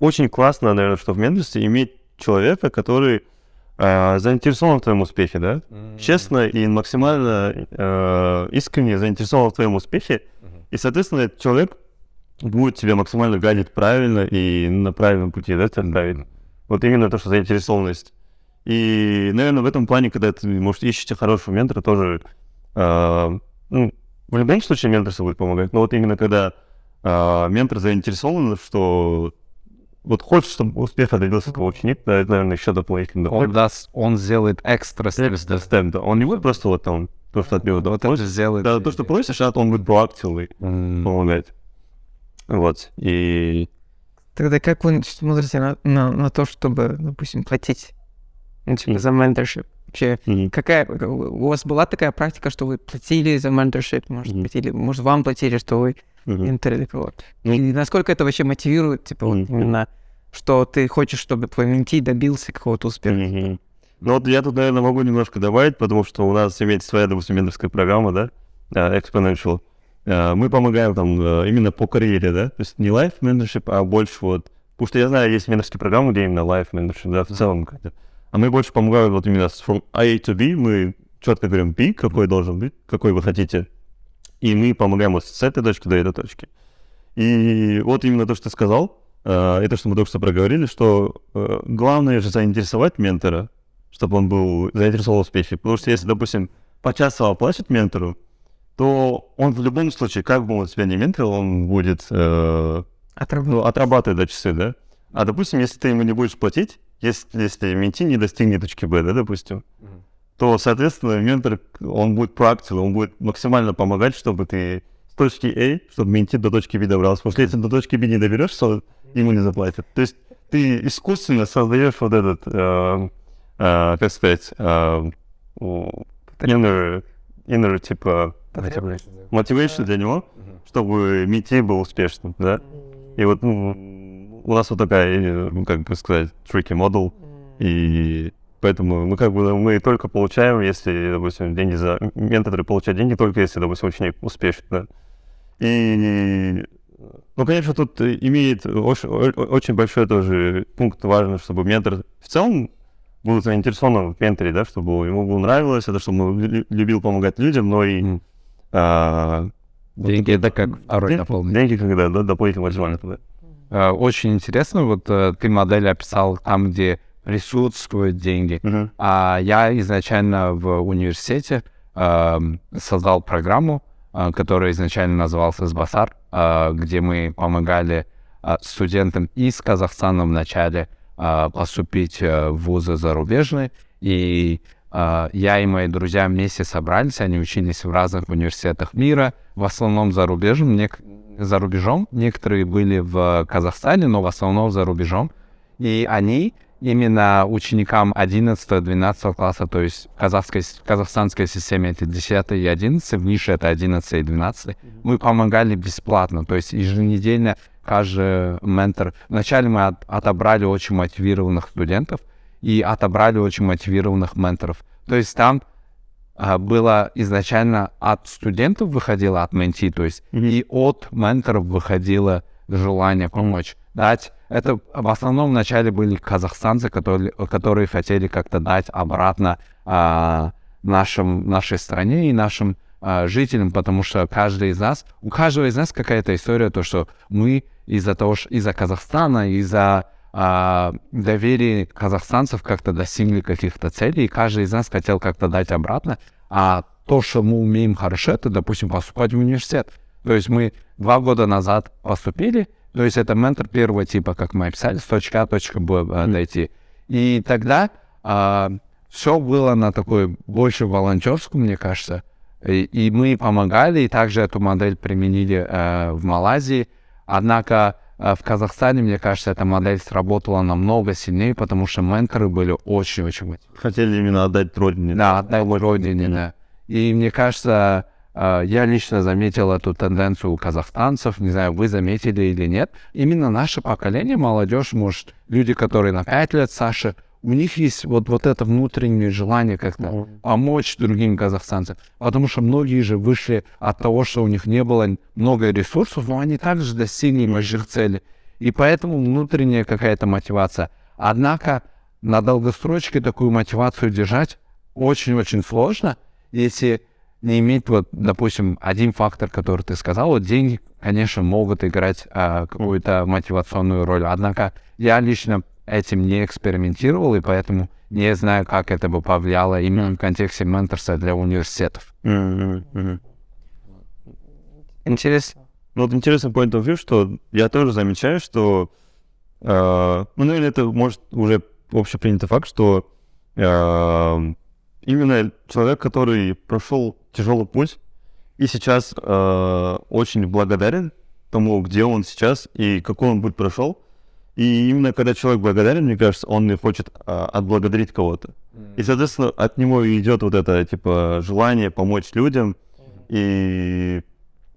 очень классно, наверное, что в менторстве иметь человека, который э, заинтересован в твоем успехе, да, честно и максимально э, искренне заинтересован в твоем успехе, и, соответственно, этот человек будет тебя максимально гадить правильно и на правильном пути, да, тебя ставить. Вот именно то, что заинтересованность. И, наверное, в этом плане, когда ты, может, ищете хорошего ментора, тоже, э, ну, в любом случае менторство будет помогать, но вот именно когда э, ментор заинтересован, что вот хочет, чтобы успех добился твой ученик, да, это, наверное, еще дополнительно. Он даст, он сделает экстра Степ, степ, степ, да. Он не будет просто вот там, то, что от него, да, Вот это сделает. да, то, что просишь, а он будет proactively М, помогать. Вот, и... Тогда как вы смотрите на, на, на то, чтобы, допустим, платить ну, типа, за менторшип? Вообще, Мгм. какая у вас была такая практика, что вы платили за менторшип, может Мгм. быть, или может вам платили, что вы менторили кого-то? Ну- И насколько это вообще мотивирует, типа, вот Мгм. именно, что ты хочешь, чтобы твой менти добился какого-то успеха? Мгм. Ну вот я тут, наверное, могу немножко добавить, потому что у нас имеется своя, допустим, менторская программа, да, э, Exponential. Э, Мы помогаем там э, именно по карьере, да, то есть не life mentorship, а больше вот, потому что я знаю, есть менторские программы, где именно life mentorship, да, в целом. как-то. А мы больше помогаем вот именно с from A to B, мы четко говорим B, какой должен быть, какой вы хотите, и мы помогаем вот с этой точки до этой точки. И вот именно то, что ты сказал, э, это что мы только что проговорили, что э, главное же заинтересовать ментора, чтобы он был заинтересован в успехе. Потому что если, допустим, почасово платит ментору, то он в любом случае, как бы он тебя не менторил, он будет э, ну, отрабатывать до часы, да? А, допустим, если ты ему не будешь платить, если, если менти не достигнет точки Б, да, допустим, то, соответственно, ментор, он будет проактив, он будет максимально помогать, чтобы ты с точки А, чтобы менти до точки B добрался. Что если до точки B не доберешься, ему не заплатят. То есть ты искусственно создаешь вот этот, э, э, как сказать, э, inner, inner, типа, мотивация для него, чтобы менти был успешным, да? И вот ну, у нас вот такая, э, ну, как бы сказать, tricky model, и поэтому мы как бы мы только получаем, если, допустим, деньги за... Менторы получают деньги только если, допустим, ученик успешен, да. И, ну, конечно, тут имеет очень, очень большой тоже пункт важный, чтобы ментор в целом был заинтересован в менторе, да, чтобы ему было нравилось, это чтобы он лю- любил помогать людям, но и Мгм. а, Деньги это как второй дополнительный. деньги, когда да, дополнительный мотиватор, да. Э, Очень интересно, вот э, ты модель описал там, где присутствуют деньги. Мгм. А я изначально в университете эм, создал программу, э, которая изначально называлась «Сбасар», э, где мы помогали э, студентам из Казахстана вначале э, поступить э, в вузы зарубежные. И э, я и мои друзья вместе собрались, они учились в разных университетах мира, в основном за рубежом, нек- за рубежом. Некоторые были в Казахстане, но в основном за рубежом. И они именно ученикам 11-12 класса, то есть в казахской, с- казахстанской системе это 10 и 11, в нише это 11 и 12, мы помогали бесплатно, то есть еженедельно каждый ментор... Вначале мы от- отобрали очень мотивированных студентов и отобрали очень мотивированных менторов. То есть там а, было изначально от студентов выходило от менти, то есть Мгм. и от менторов выходило желание помочь, дать. Это в основном вначале были казахстанцы, которые, которые хотели как-то дать обратно а, нашим, нашей стране и нашим а, жителям, потому что каждый из нас, у каждого из нас какая-то история, то, что мы из-за того, что из-за Казахстана, из-за а, доверия казахстанцев как-то достигли каких-то целей, и каждый из нас хотел как-то дать обратно, а то, что мы умеем хорошо, это, допустим, поступать в университет. То есть мы два года назад поступили, то есть это ментор первого типа, как мы описали, с точки А, точка Б э, дойти. И тогда все было на такой больше волонтерскую, мне кажется. И, и мы помогали, и также эту модель применили э, в Малайзии. Однако в Казахстане, мне кажется, эта модель сработала намного сильнее, потому что менторы были очень-очень. Хотели именно отдать родине. Да, отдать Помочь родине, да. И мне кажется, э, я лично заметил эту тенденцию у казахстанцев, не знаю, вы заметили или нет. Именно наше поколение, молодежь, может, люди, которые на 5 лет Саша, у них есть вот, вот это внутреннее желание как-то помочь другим казахстанцам. Потому что многие же вышли от того, что у них не было много ресурсов, но они также достигли больших целей. И поэтому внутренняя какая-то мотивация. Однако на долгосрочке такую мотивацию держать очень-очень сложно, если не иметь, вот, допустим, один фактор, который ты сказал, вот деньги, конечно, могут играть а, какую-то мотивационную роль. Однако я лично этим не экспериментировал, и поэтому не знаю, как это бы повлияло именно в контексте менторства для университетов. Мгм. Интересно. Ну вот интересный point of view, что я тоже замечаю, что э, ну, наверное, это может уже общепринятый факт, что э, именно человек, который прошел тяжелый путь и сейчас э, очень благодарен тому, где он сейчас и какой он путь прошел. И именно когда человек благодарен, мне кажется, он и хочет а, отблагодарить кого-то. И, соответственно, от него идет вот это, типа, желание помочь людям. И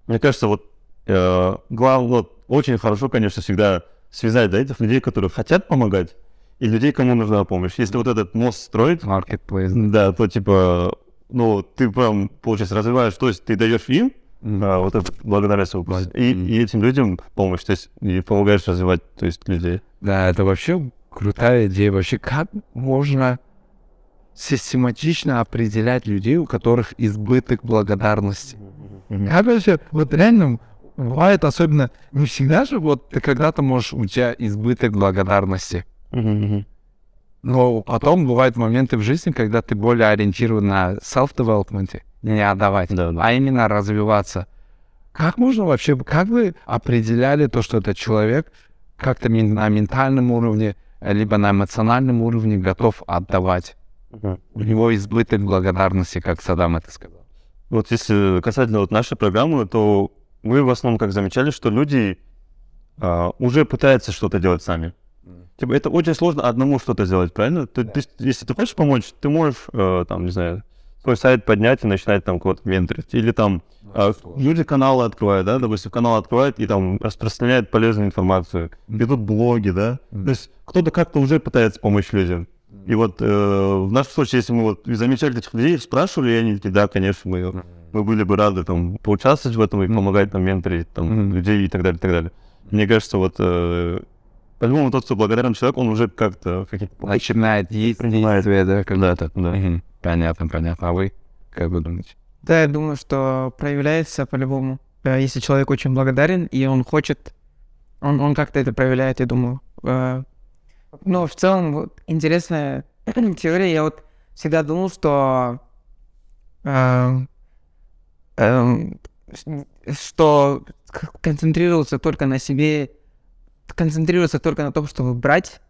мне кажется, вот э, главное, вот, очень хорошо, конечно, всегда связать да, этих людей, которые хотят помогать, и людей, кому нужна помощь. Если вот этот мост строить, Marketplace. да, то типа, ну, ты прям, получается, развиваешь, то есть ты даешь им а, вот это свою помощь, и, и этим людям помощь, то есть и помогаешь развивать, то есть людей. Да, это вообще крутая идея. Вообще, как можно систематично определять людей, у которых избыток благодарности? Как вообще, вот реально бывает особенно, не всегда же вот ты когда-то можешь, у тебя избыток благодарности. Но потом бывают моменты в жизни, когда ты более ориентирован на self-development, не отдавать, Да, да. а именно развиваться. Как можно вообще, как вы определяли то, что этот человек как-то на ментальном уровне, либо на эмоциональном уровне готов отдавать? У него избыток благодарности, как Садам это сказал. Вот если касательно вот нашей программы, то мы в основном как замечали, что люди а, уже пытаются что-то делать сами. Типа, это очень сложно одному что-то сделать, правильно? То есть, если ты хочешь помочь, ты можешь, э, там, не знаю, свой сайт поднять и начинать там кого-то менторить. Или там а, люди каналы открывают, да, допустим, канал открывают и там распространяют полезную информацию, ведут блоги, да. То есть кто-то как-то уже пытается помочь людям. И вот э, в нашем случае, если мы вот замечали этих людей, спрашивали, и они такие, да, конечно, мы, мы были бы рады там поучаствовать в этом и помогать там менторить там людей и так далее, и так далее. Мне кажется, вот э, по-любому тот, кто благодарен человек, он уже как-то какие-то Начинает есть Принимает. действия, да, когда-то. да. Понятно, понятно. А вы как вы думаете? Да, я думаю, что проявляется по-любому. Э, Если человек очень благодарен, и он хочет, он, он как-то это проявляет, я думаю. Э, Но в целом, вот, интересная теория. Я вот всегда думал, что э, эм, что концентрироваться только на себе, концентрироваться только на том, чтобы брать,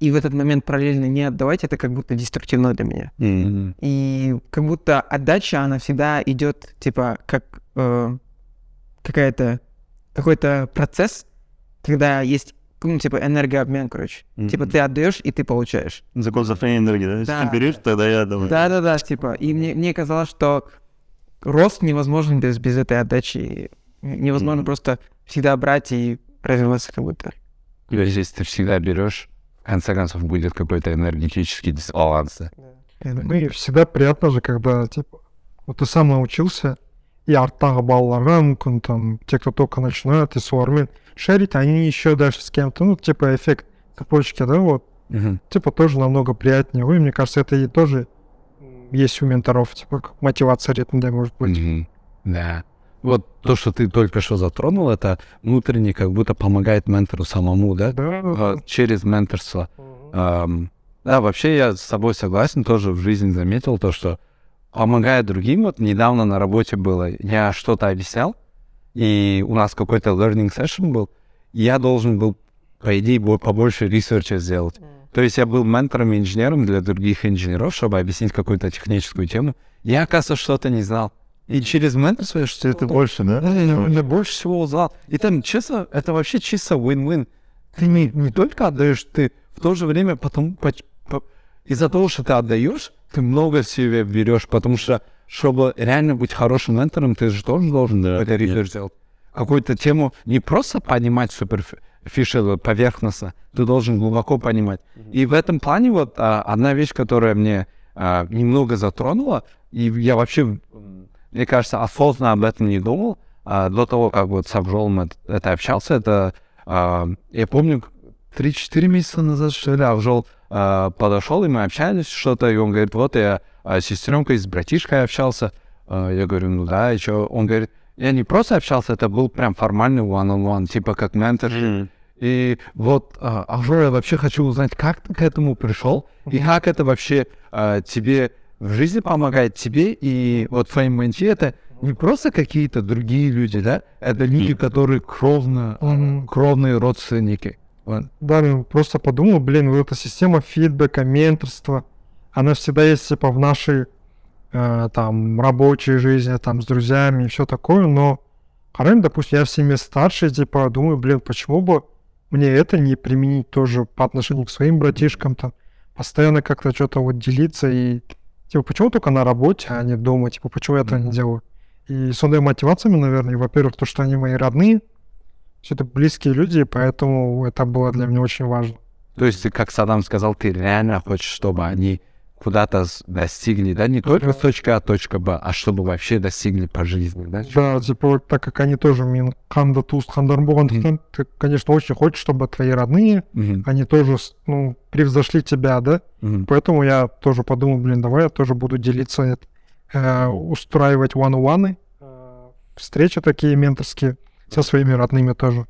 и в этот момент параллельно не отдавать, это как будто деструктивно для меня. М. И как будто отдача, она всегда идет, типа, как э, какая-то, какой-то процесс, когда есть, ну, типа, энергообмен, короче. Типа, ты отдаешь, и ты получаешь. Закон сохранения энергии, да? Если Да. ты берешь, тогда я давай. Да-да-да, типа, и мне, мне казалось, что рост невозможен без, без этой отдачи. Невозможно Мгм. просто всегда брать и развиваться как будто. То есть, если ты всегда берешь, в конце концов будет какой-то энергетический дисбаланс. да? Ну и всегда приятно же, когда, типа, вот ты сам научился, и арттағы балаларға мүмкін там те кто только начинают и солармен шерить они еще дальше с кем-то ну типа эффект цепочки да вот Мгм. типа тоже намного приятнее Ой, мне кажется это и тоже есть у менторов типа как мотивация ретінде может быть Мгм. Да. Вот то, что ты только что затронул, это внутренне как будто помогает ментору самому, да? да А, Через менторство. Ам, Да, вообще я с тобой согласен, тоже в жизни заметил то, что помогая другим, вот недавно на работе было, я что-то объяснял, и у нас какой-то learning session был, я должен был, по идее, бо- побольше research а сделать. То есть я был ментором и инженером для других инженеров, чтобы объяснить какую-то техническую тему. Я, оказывается, что-то не знал. И через менторство я что-то Это больше, да? да, больше всего узнал. И там, честно, это вообще чисто win-win. Ты не, не только отдаешь, ты в то же время потом поч- по- из-за того, что ты отдаешь, ты много себе берешь, потому что чтобы реально быть хорошим ментором, ты же тоже должен Да, конечно. research сделать. Какую-то тему не просто понимать суперфиши поверхностно, ты должен глубоко понимать. И в этом плане вот а, одна вещь, которая мне а, немного затронула, и я вообще, мне кажется, осознанно об этом не думал, а, до того, как вот с Обжолом это, это общался, это, а, я помню, 3-4 месяца назад, что ли, Обжол а, подошел, и мы общались что-то, и он говорит, вот я а, с сестренкой, с братишкой общался. А, я говорю, ну да, и что? Он говорит, я не просто общался, это был прям формальный one-on-one, типа как ментор. М. И вот, а, Ажор, я вообще хочу узнать, как ты к этому пришел, и как это вообще а, тебе в жизни помогает тебе, и вот твоим менти это не просто какие-то другие люди, да, это люди, которые кровно, Мгм. кровные родственники. Вот. Да, ну, просто подумал, блин, вот эта система фидбэка, менторства, она всегда есть, типа, в нашей, э, там, рабочей жизни, там, с друзьями и все такое, но, Харем, допустим, я в семье старший, типа, думаю, блин, почему бы мне это не применить тоже по отношению к своим братишкам, там, постоянно как-то что-то вот делиться и, типа, почему только на работе, а не дома, типа, почему я это не делаю? И с одной мотивациями, наверное, во-первых, то, что они мои родные, все это близкие люди, поэтому это было для меня очень важно. То есть, ты, как Саддам сказал, ты реально хочешь, чтобы они куда-то достигли, да, не только с точки А, точка Б, а чтобы вообще достигли по жизни, да? Да, типа, вот так как они тоже мен ханда туст хандар болғандықтан, ты, конечно, очень хочешь, чтобы твои родные, они тоже, ну, превзошли тебя, да? Поэтому я тоже подумал, блин, давай я тоже буду делиться, э, устраивать one-on-one, э, встречи такие менторские со своими родными тоже.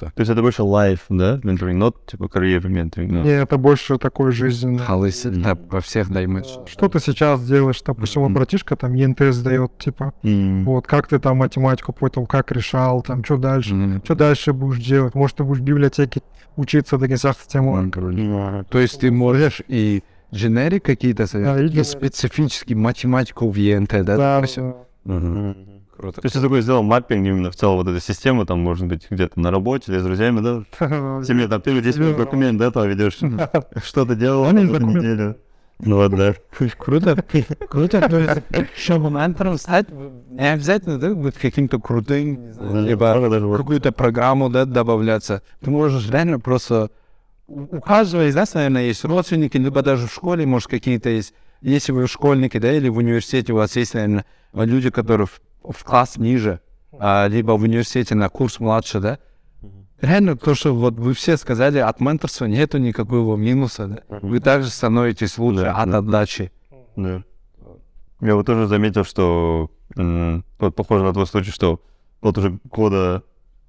Круто. То есть это больше life, да, mentoring, not типа career mentoring. да. И это больше такой жизненный. Халыс, да, во всех даймеджах. Что ты сейчас делаешь? Допустим, вот братишка там ЕНТ сдает, типа, М. вот, как ты там математику потом, как решал, там, что дальше? Что дальше будешь делать? Может, ты будешь в библиотеке учиться до конца тему? То есть ты можешь и generic какие-то, Да, и специфически математику в ЕНТ, да? Да, Круто. То есть ты такой сделал маппинг именно в целом вот этой системы, там, может быть, где-то на работе или с друзьями, да? В семье, там, ты 10 минут документ, да, там ведешь, что ты делал эту неделю. Ну вот, да. Круто. Круто. То есть, чтобы ментором стать, не обязательно, да, быть каким-то крутым, либо какую-то программу, да, добавляться. Ты можешь реально просто... У у каждого из нас, наверное, есть родственники, либо даже в школе, может, какие-то есть... Если вы школьники, да, или в университете у вас есть, наверное, люди, которые в, класс ниже, а, либо в университете на курс младше, да, Реально, то, что вот вы все сказали, от менторства нету никакого минуса, да? Вы также становитесь лучше Да, от да. отдачи. Да. Я вот тоже заметил, что вот похоже на твой случай, что вот уже года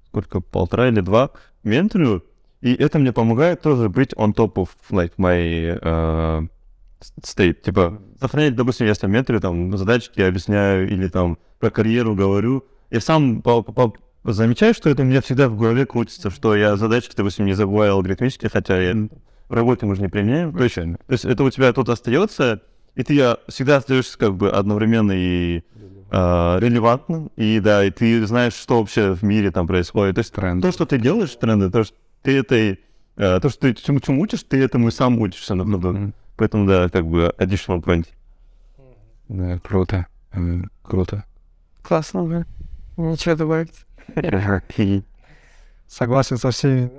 сколько, полтора или два менторю, и это мне помогает тоже быть on top of like my uh, state. Типа, сохранять, допустим, я менторю, там, задачки объясняю или там про карьеру говорю, я сам по- по- замечаю, что это у меня всегда в голове крутится, что я задачки, допустим, не забываю алгоритмически, хотя я в работе мы же не применяем. То есть, то есть это у тебя тут остается, и ты я, всегда остаешься как бы одновременно и а, релевантным, и да, и ты знаешь, что вообще в мире там происходит. То есть Тренд. то, что ты делаешь, тренды, то, что ты этой, а, то, что ты чему, чему учишь, ты этому и сам учишься. Мгм. Поэтому, да, как бы additional point. Да, круто. М, Круто. Классно, да. Ничего добавить. Согласен со всеми.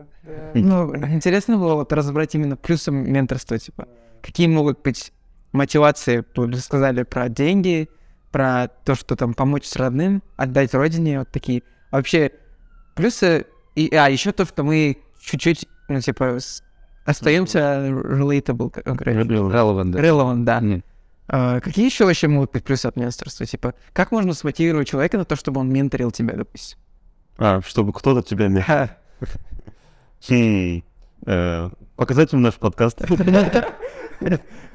Ну, интересно было вот разобрать именно плюсы менторства, типа, какие могут быть мотивации, вы сказали про деньги, про то, что там помочь с родным, отдать родине, вот такие. А Вообще, плюсы, и, а еще то, что мы чуть-чуть, ну, типа, с- остаемся relatable, говорит. Relevant, да. Relevant, да. Мгм. А, какие еще вообще могут быть плюсы от менторства? Типа, как можно смотивировать человека на то, чтобы он менторил тебя, допустим? А, чтобы кто-то тебя. Хм. Э, Показать им наш подкаст.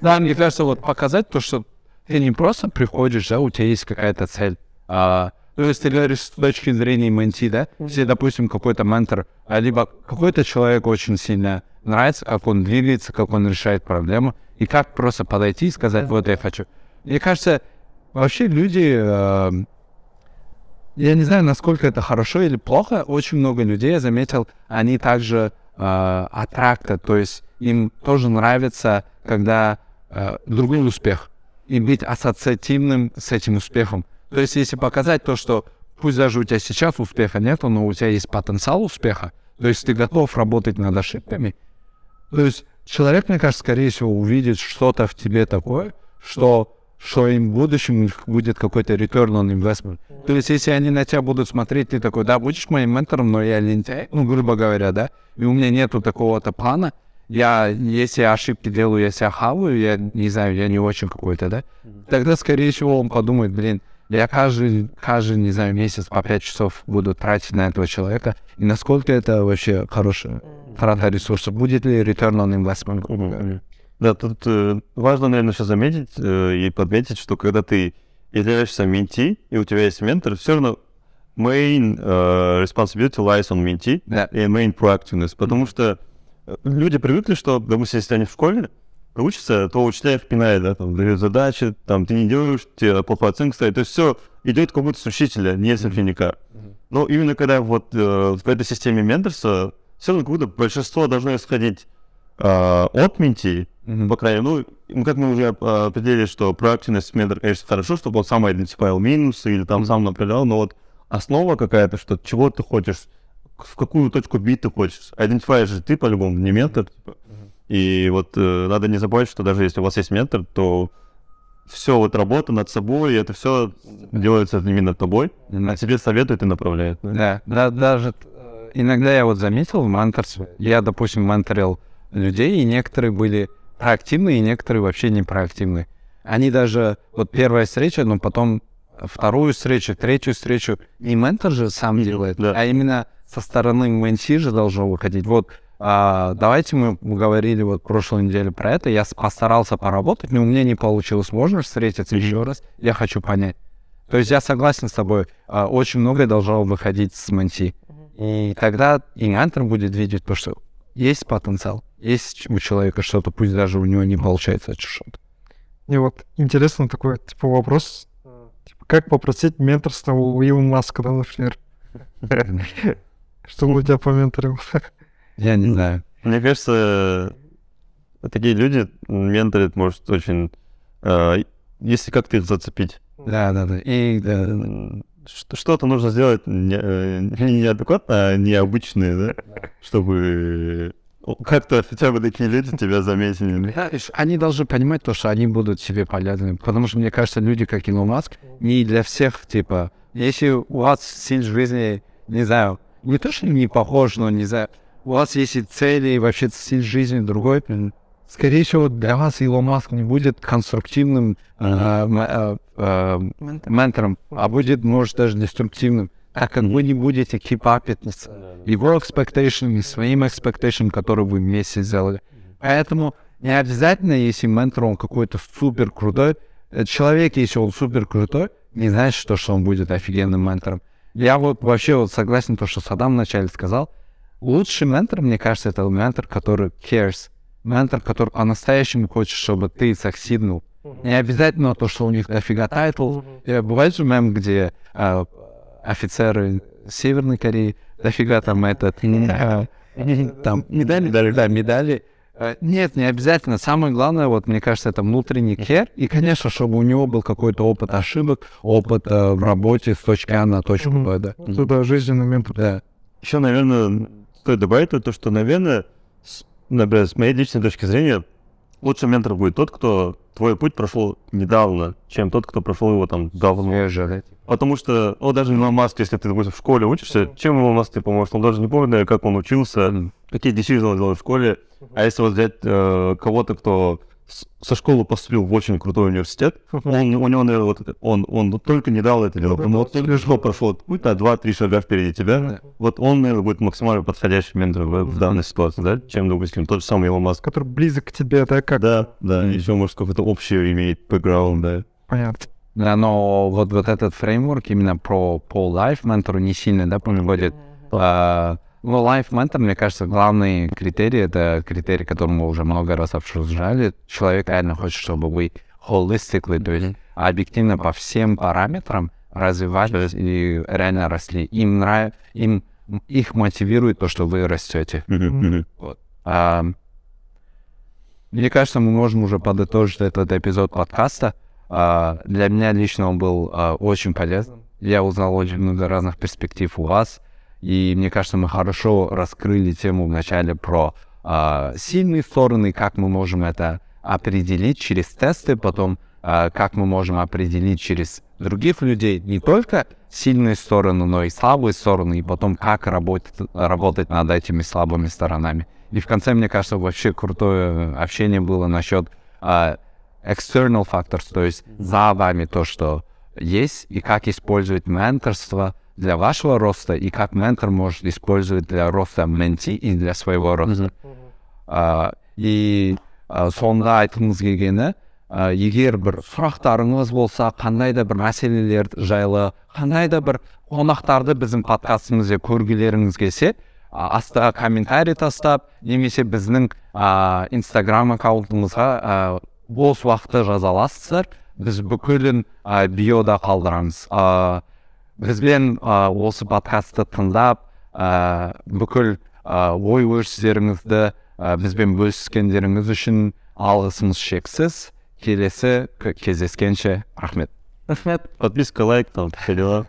Да, мне кажется, вот показать то, что ты не просто приходишь, да, у тебя есть какая-то цель. А, то есть ты говоришь с точки зрения менти, да? Если, допустим, какой-то ментор, а либо какой-то человек очень сильно нравится, как он двигается, как он решает проблему, и как просто подойти и сказать, вот я хочу. Мне кажется, вообще люди, э, я не знаю, насколько это хорошо или плохо, очень много людей, я заметил, они также э, аттракта, то есть им тоже нравится, когда э, другой успех, и быть ассоциативным с этим успехом. То есть если показать то, что пусть даже у тебя сейчас успеха нету, но у тебя есть потенциал успеха, то есть ты готов работать над ошибками, то есть человек, мне кажется, скорее всего, увидит что-то в тебе такое, что, что им в будущем будет какой-то return on investment. То есть если они на тебя будут смотреть, ты такой, да, будешь моим ментором, но я лентяй, ну, грубо говоря, да, и у меня нету такого-то плана, я, если я ошибки делаю, я себя хаваю, я не знаю, я не очень какой-то, да, тогда, скорее всего, он подумает, блин, я каждый, каждый, не знаю, месяц по 5 часов буду тратить на этого человека, и насколько это вообще хорошая трата ресурсов, будет ли return on investment? Да, тут э, важно, наверное, сейчас заметить э, и подметить, что когда ты являешься менти, и у тебя есть ментор, все равно main э, responsibility lies on mentee Да. и main proactiveness, потому что э, люди привыкли, что, допустим, если они в школе учатся, то учителя их пинают, да, там, дают задачи, там, ты не делаешь, тебе плохая оценка стоит, то есть все идет как будто с учителя, не с ученика. Но именно когда вот э, в этой системе менторства, все равно как будто большинство должно исходить э, от менти, по крайней мере, ну, как мы уже э, определили, что проактивность ментора, конечно, хорошо, чтобы он сам идентифицировал минусы или там сам направлял, но вот основа какая-то, что чего ты хочешь, в какую точку бить ты хочешь. Идентифицируешь же ты по-любому, не ментор. типа. И вот э, надо не забывать, что даже если у вас есть ментор, то все вот работа над собой, это все делается именно тобой, а тебе советует и направляет. да. Да, да, даже э, иногда я вот заметил в менторстве, я, допустим, менторил людей, и некоторые были проактивные, и некоторые вообще не проактивные. Они даже, вот первая встреча, но потом вторую встречу, третью встречу, не ментор же сам делает, да. а именно со стороны менти же должно выходить. Вот а, давайте мы говорили вот прошлой неделе про это, я постарался поработать, но у меня не получилось, можно встретиться еще раз, я хочу понять. То есть я согласен с тобой, а, очень многое должно выходить с менти. И тогда и ментор будет видеть то, что есть потенциал, есть у человека что-то, пусть даже у него не получается что-то. Мне вот интересно такой, типа, вопрос. Типа, как попросить менторство у Илона Маска, да, например? Чтобы он тебя поменторил. Я не знаю. Мне кажется, такие люди менторят, может, очень... э, если как-то их зацепить. Да, да, да. И да, ш- Что-то нужно сделать не, э, не неадекватно, а необычное, да? Чтобы как-то хотя бы такие люди тебя заметили. Да, они должны понимать то, что они будут себе полезны. Потому что, мне кажется, люди, как Илон Маск, не для всех, типа, если у вас стиль жизни, не знаю, не то, что не похож, но, не знаю, у вас есть и цели, и вообще стиль жизни другой, скорее всего, для вас Илон Маск не будет конструктивным э, м- э, э, ментором, а будет, может, даже деструктивным, так как вы не будете keep up it его expectation и своим expectation, который вы вместе сделали. Поэтому не обязательно, если ментор, он какой-то супер крутой, э, человек, если он супер крутой, не значит, что, что он будет офигенным ментором. Я вот вообще вот согласен, то, что Садам вначале сказал. Лучший ментор, мне кажется, это ментор, который cares. Ментор, который по-настоящему хочет, чтобы ты саксиднул. Не обязательно то, что у них дофига title. Э, Бывает же мем, где э, офицеры Северной Кореи дофига там этот... э, там медали, да, медали. Э, Нет, не обязательно. Самое главное, вот мне кажется, это внутренний care. И, конечно, чтобы у него был какой-то опыт ошибок, опыт э, в работе с точки А на точку. Б, да. Это, да, жизненный ментор. Да. Еще, наверное, стоит добавить то, что, наверное, с, например, с моей личной точки зрения, лучший ментор будет тот, кто твой путь прошел недавно, чем тот, кто прошел его там давно. Свежее, да. Потому что, о, даже Илон Маск, если ты, допустим, в школе учишься, чем Илон Маск тебе поможет? Он даже не помнит, наверное, как он учился, какие decisions он делал в школе. А если вот взять э, кого-то, кто со школы поступил в очень крутой университет, он, у него, наверное, вот это- он, он вот только недавно это делал, он вот только что прошел этот путь на 2-3 шага впереди тебя, вот он, наверное, будет максимально подходящий ментор в, в данной ситуации, да, чем, допустим, тот же самый Илон Маск. Который близок к тебе, да, как? Да, да, еще, может, какой-то общий имеет бэкграунд, да. Понятно. Да, но вот, вот этот фреймворк именно про по life ментору не сильно, да, подходит. А, ну, life ментор, мне кажется, главный критерий, это критерий, который мы уже много раз обсуждали. Человек реально хочет, чтобы вы holistically, то есть объективно по всем параметрам развивались и реально росли. Им нравится, им их мотивирует то, что вы растете. Вот. А, мне кажется, мы можем уже подытожить этот эпизод подкаста. А, для меня лично он был а, очень полезным. Я узнал очень много разных перспектив у вас. И мне кажется, мы хорошо раскрыли тему вначале про а, сильные стороны, как мы можем это определить через тесты, потом а, как мы можем определить через других людей не только сильные стороны, но и слабые стороны, и потом как работать, работать над этими слабыми сторонами. И в конце, мне кажется, вообще крутое общение было насчет а, external factors, то есть за вами то, что есть, и как использовать менторство для вашего роста, и как ментор может использовать для роста менти и для своего роста. А, и а, сонда айтқымыз келгені ә, егер бір сұрақтарыңыз болса қандай да бір мәселелер жайлы қандай да бір қонақтарды біздің подкастымызда көргілеріңіз келсе а, астына комментарий тастап немесе біздің ә, инстаграм аккаунтымызға ә, бос уақытты жаза аласыздар біз бүкілін ә, биода қалдырамыз ә, бізбен ә, осы подкастты тыңдап ә, бүкіл ә, ой өрістеріңізді ә, бізбен бөліскендеріңіз үшін алғысымыз шексіз. Келесі кездескенше. Рахмет. Рахмет. Подписка, лайк, там, все дела.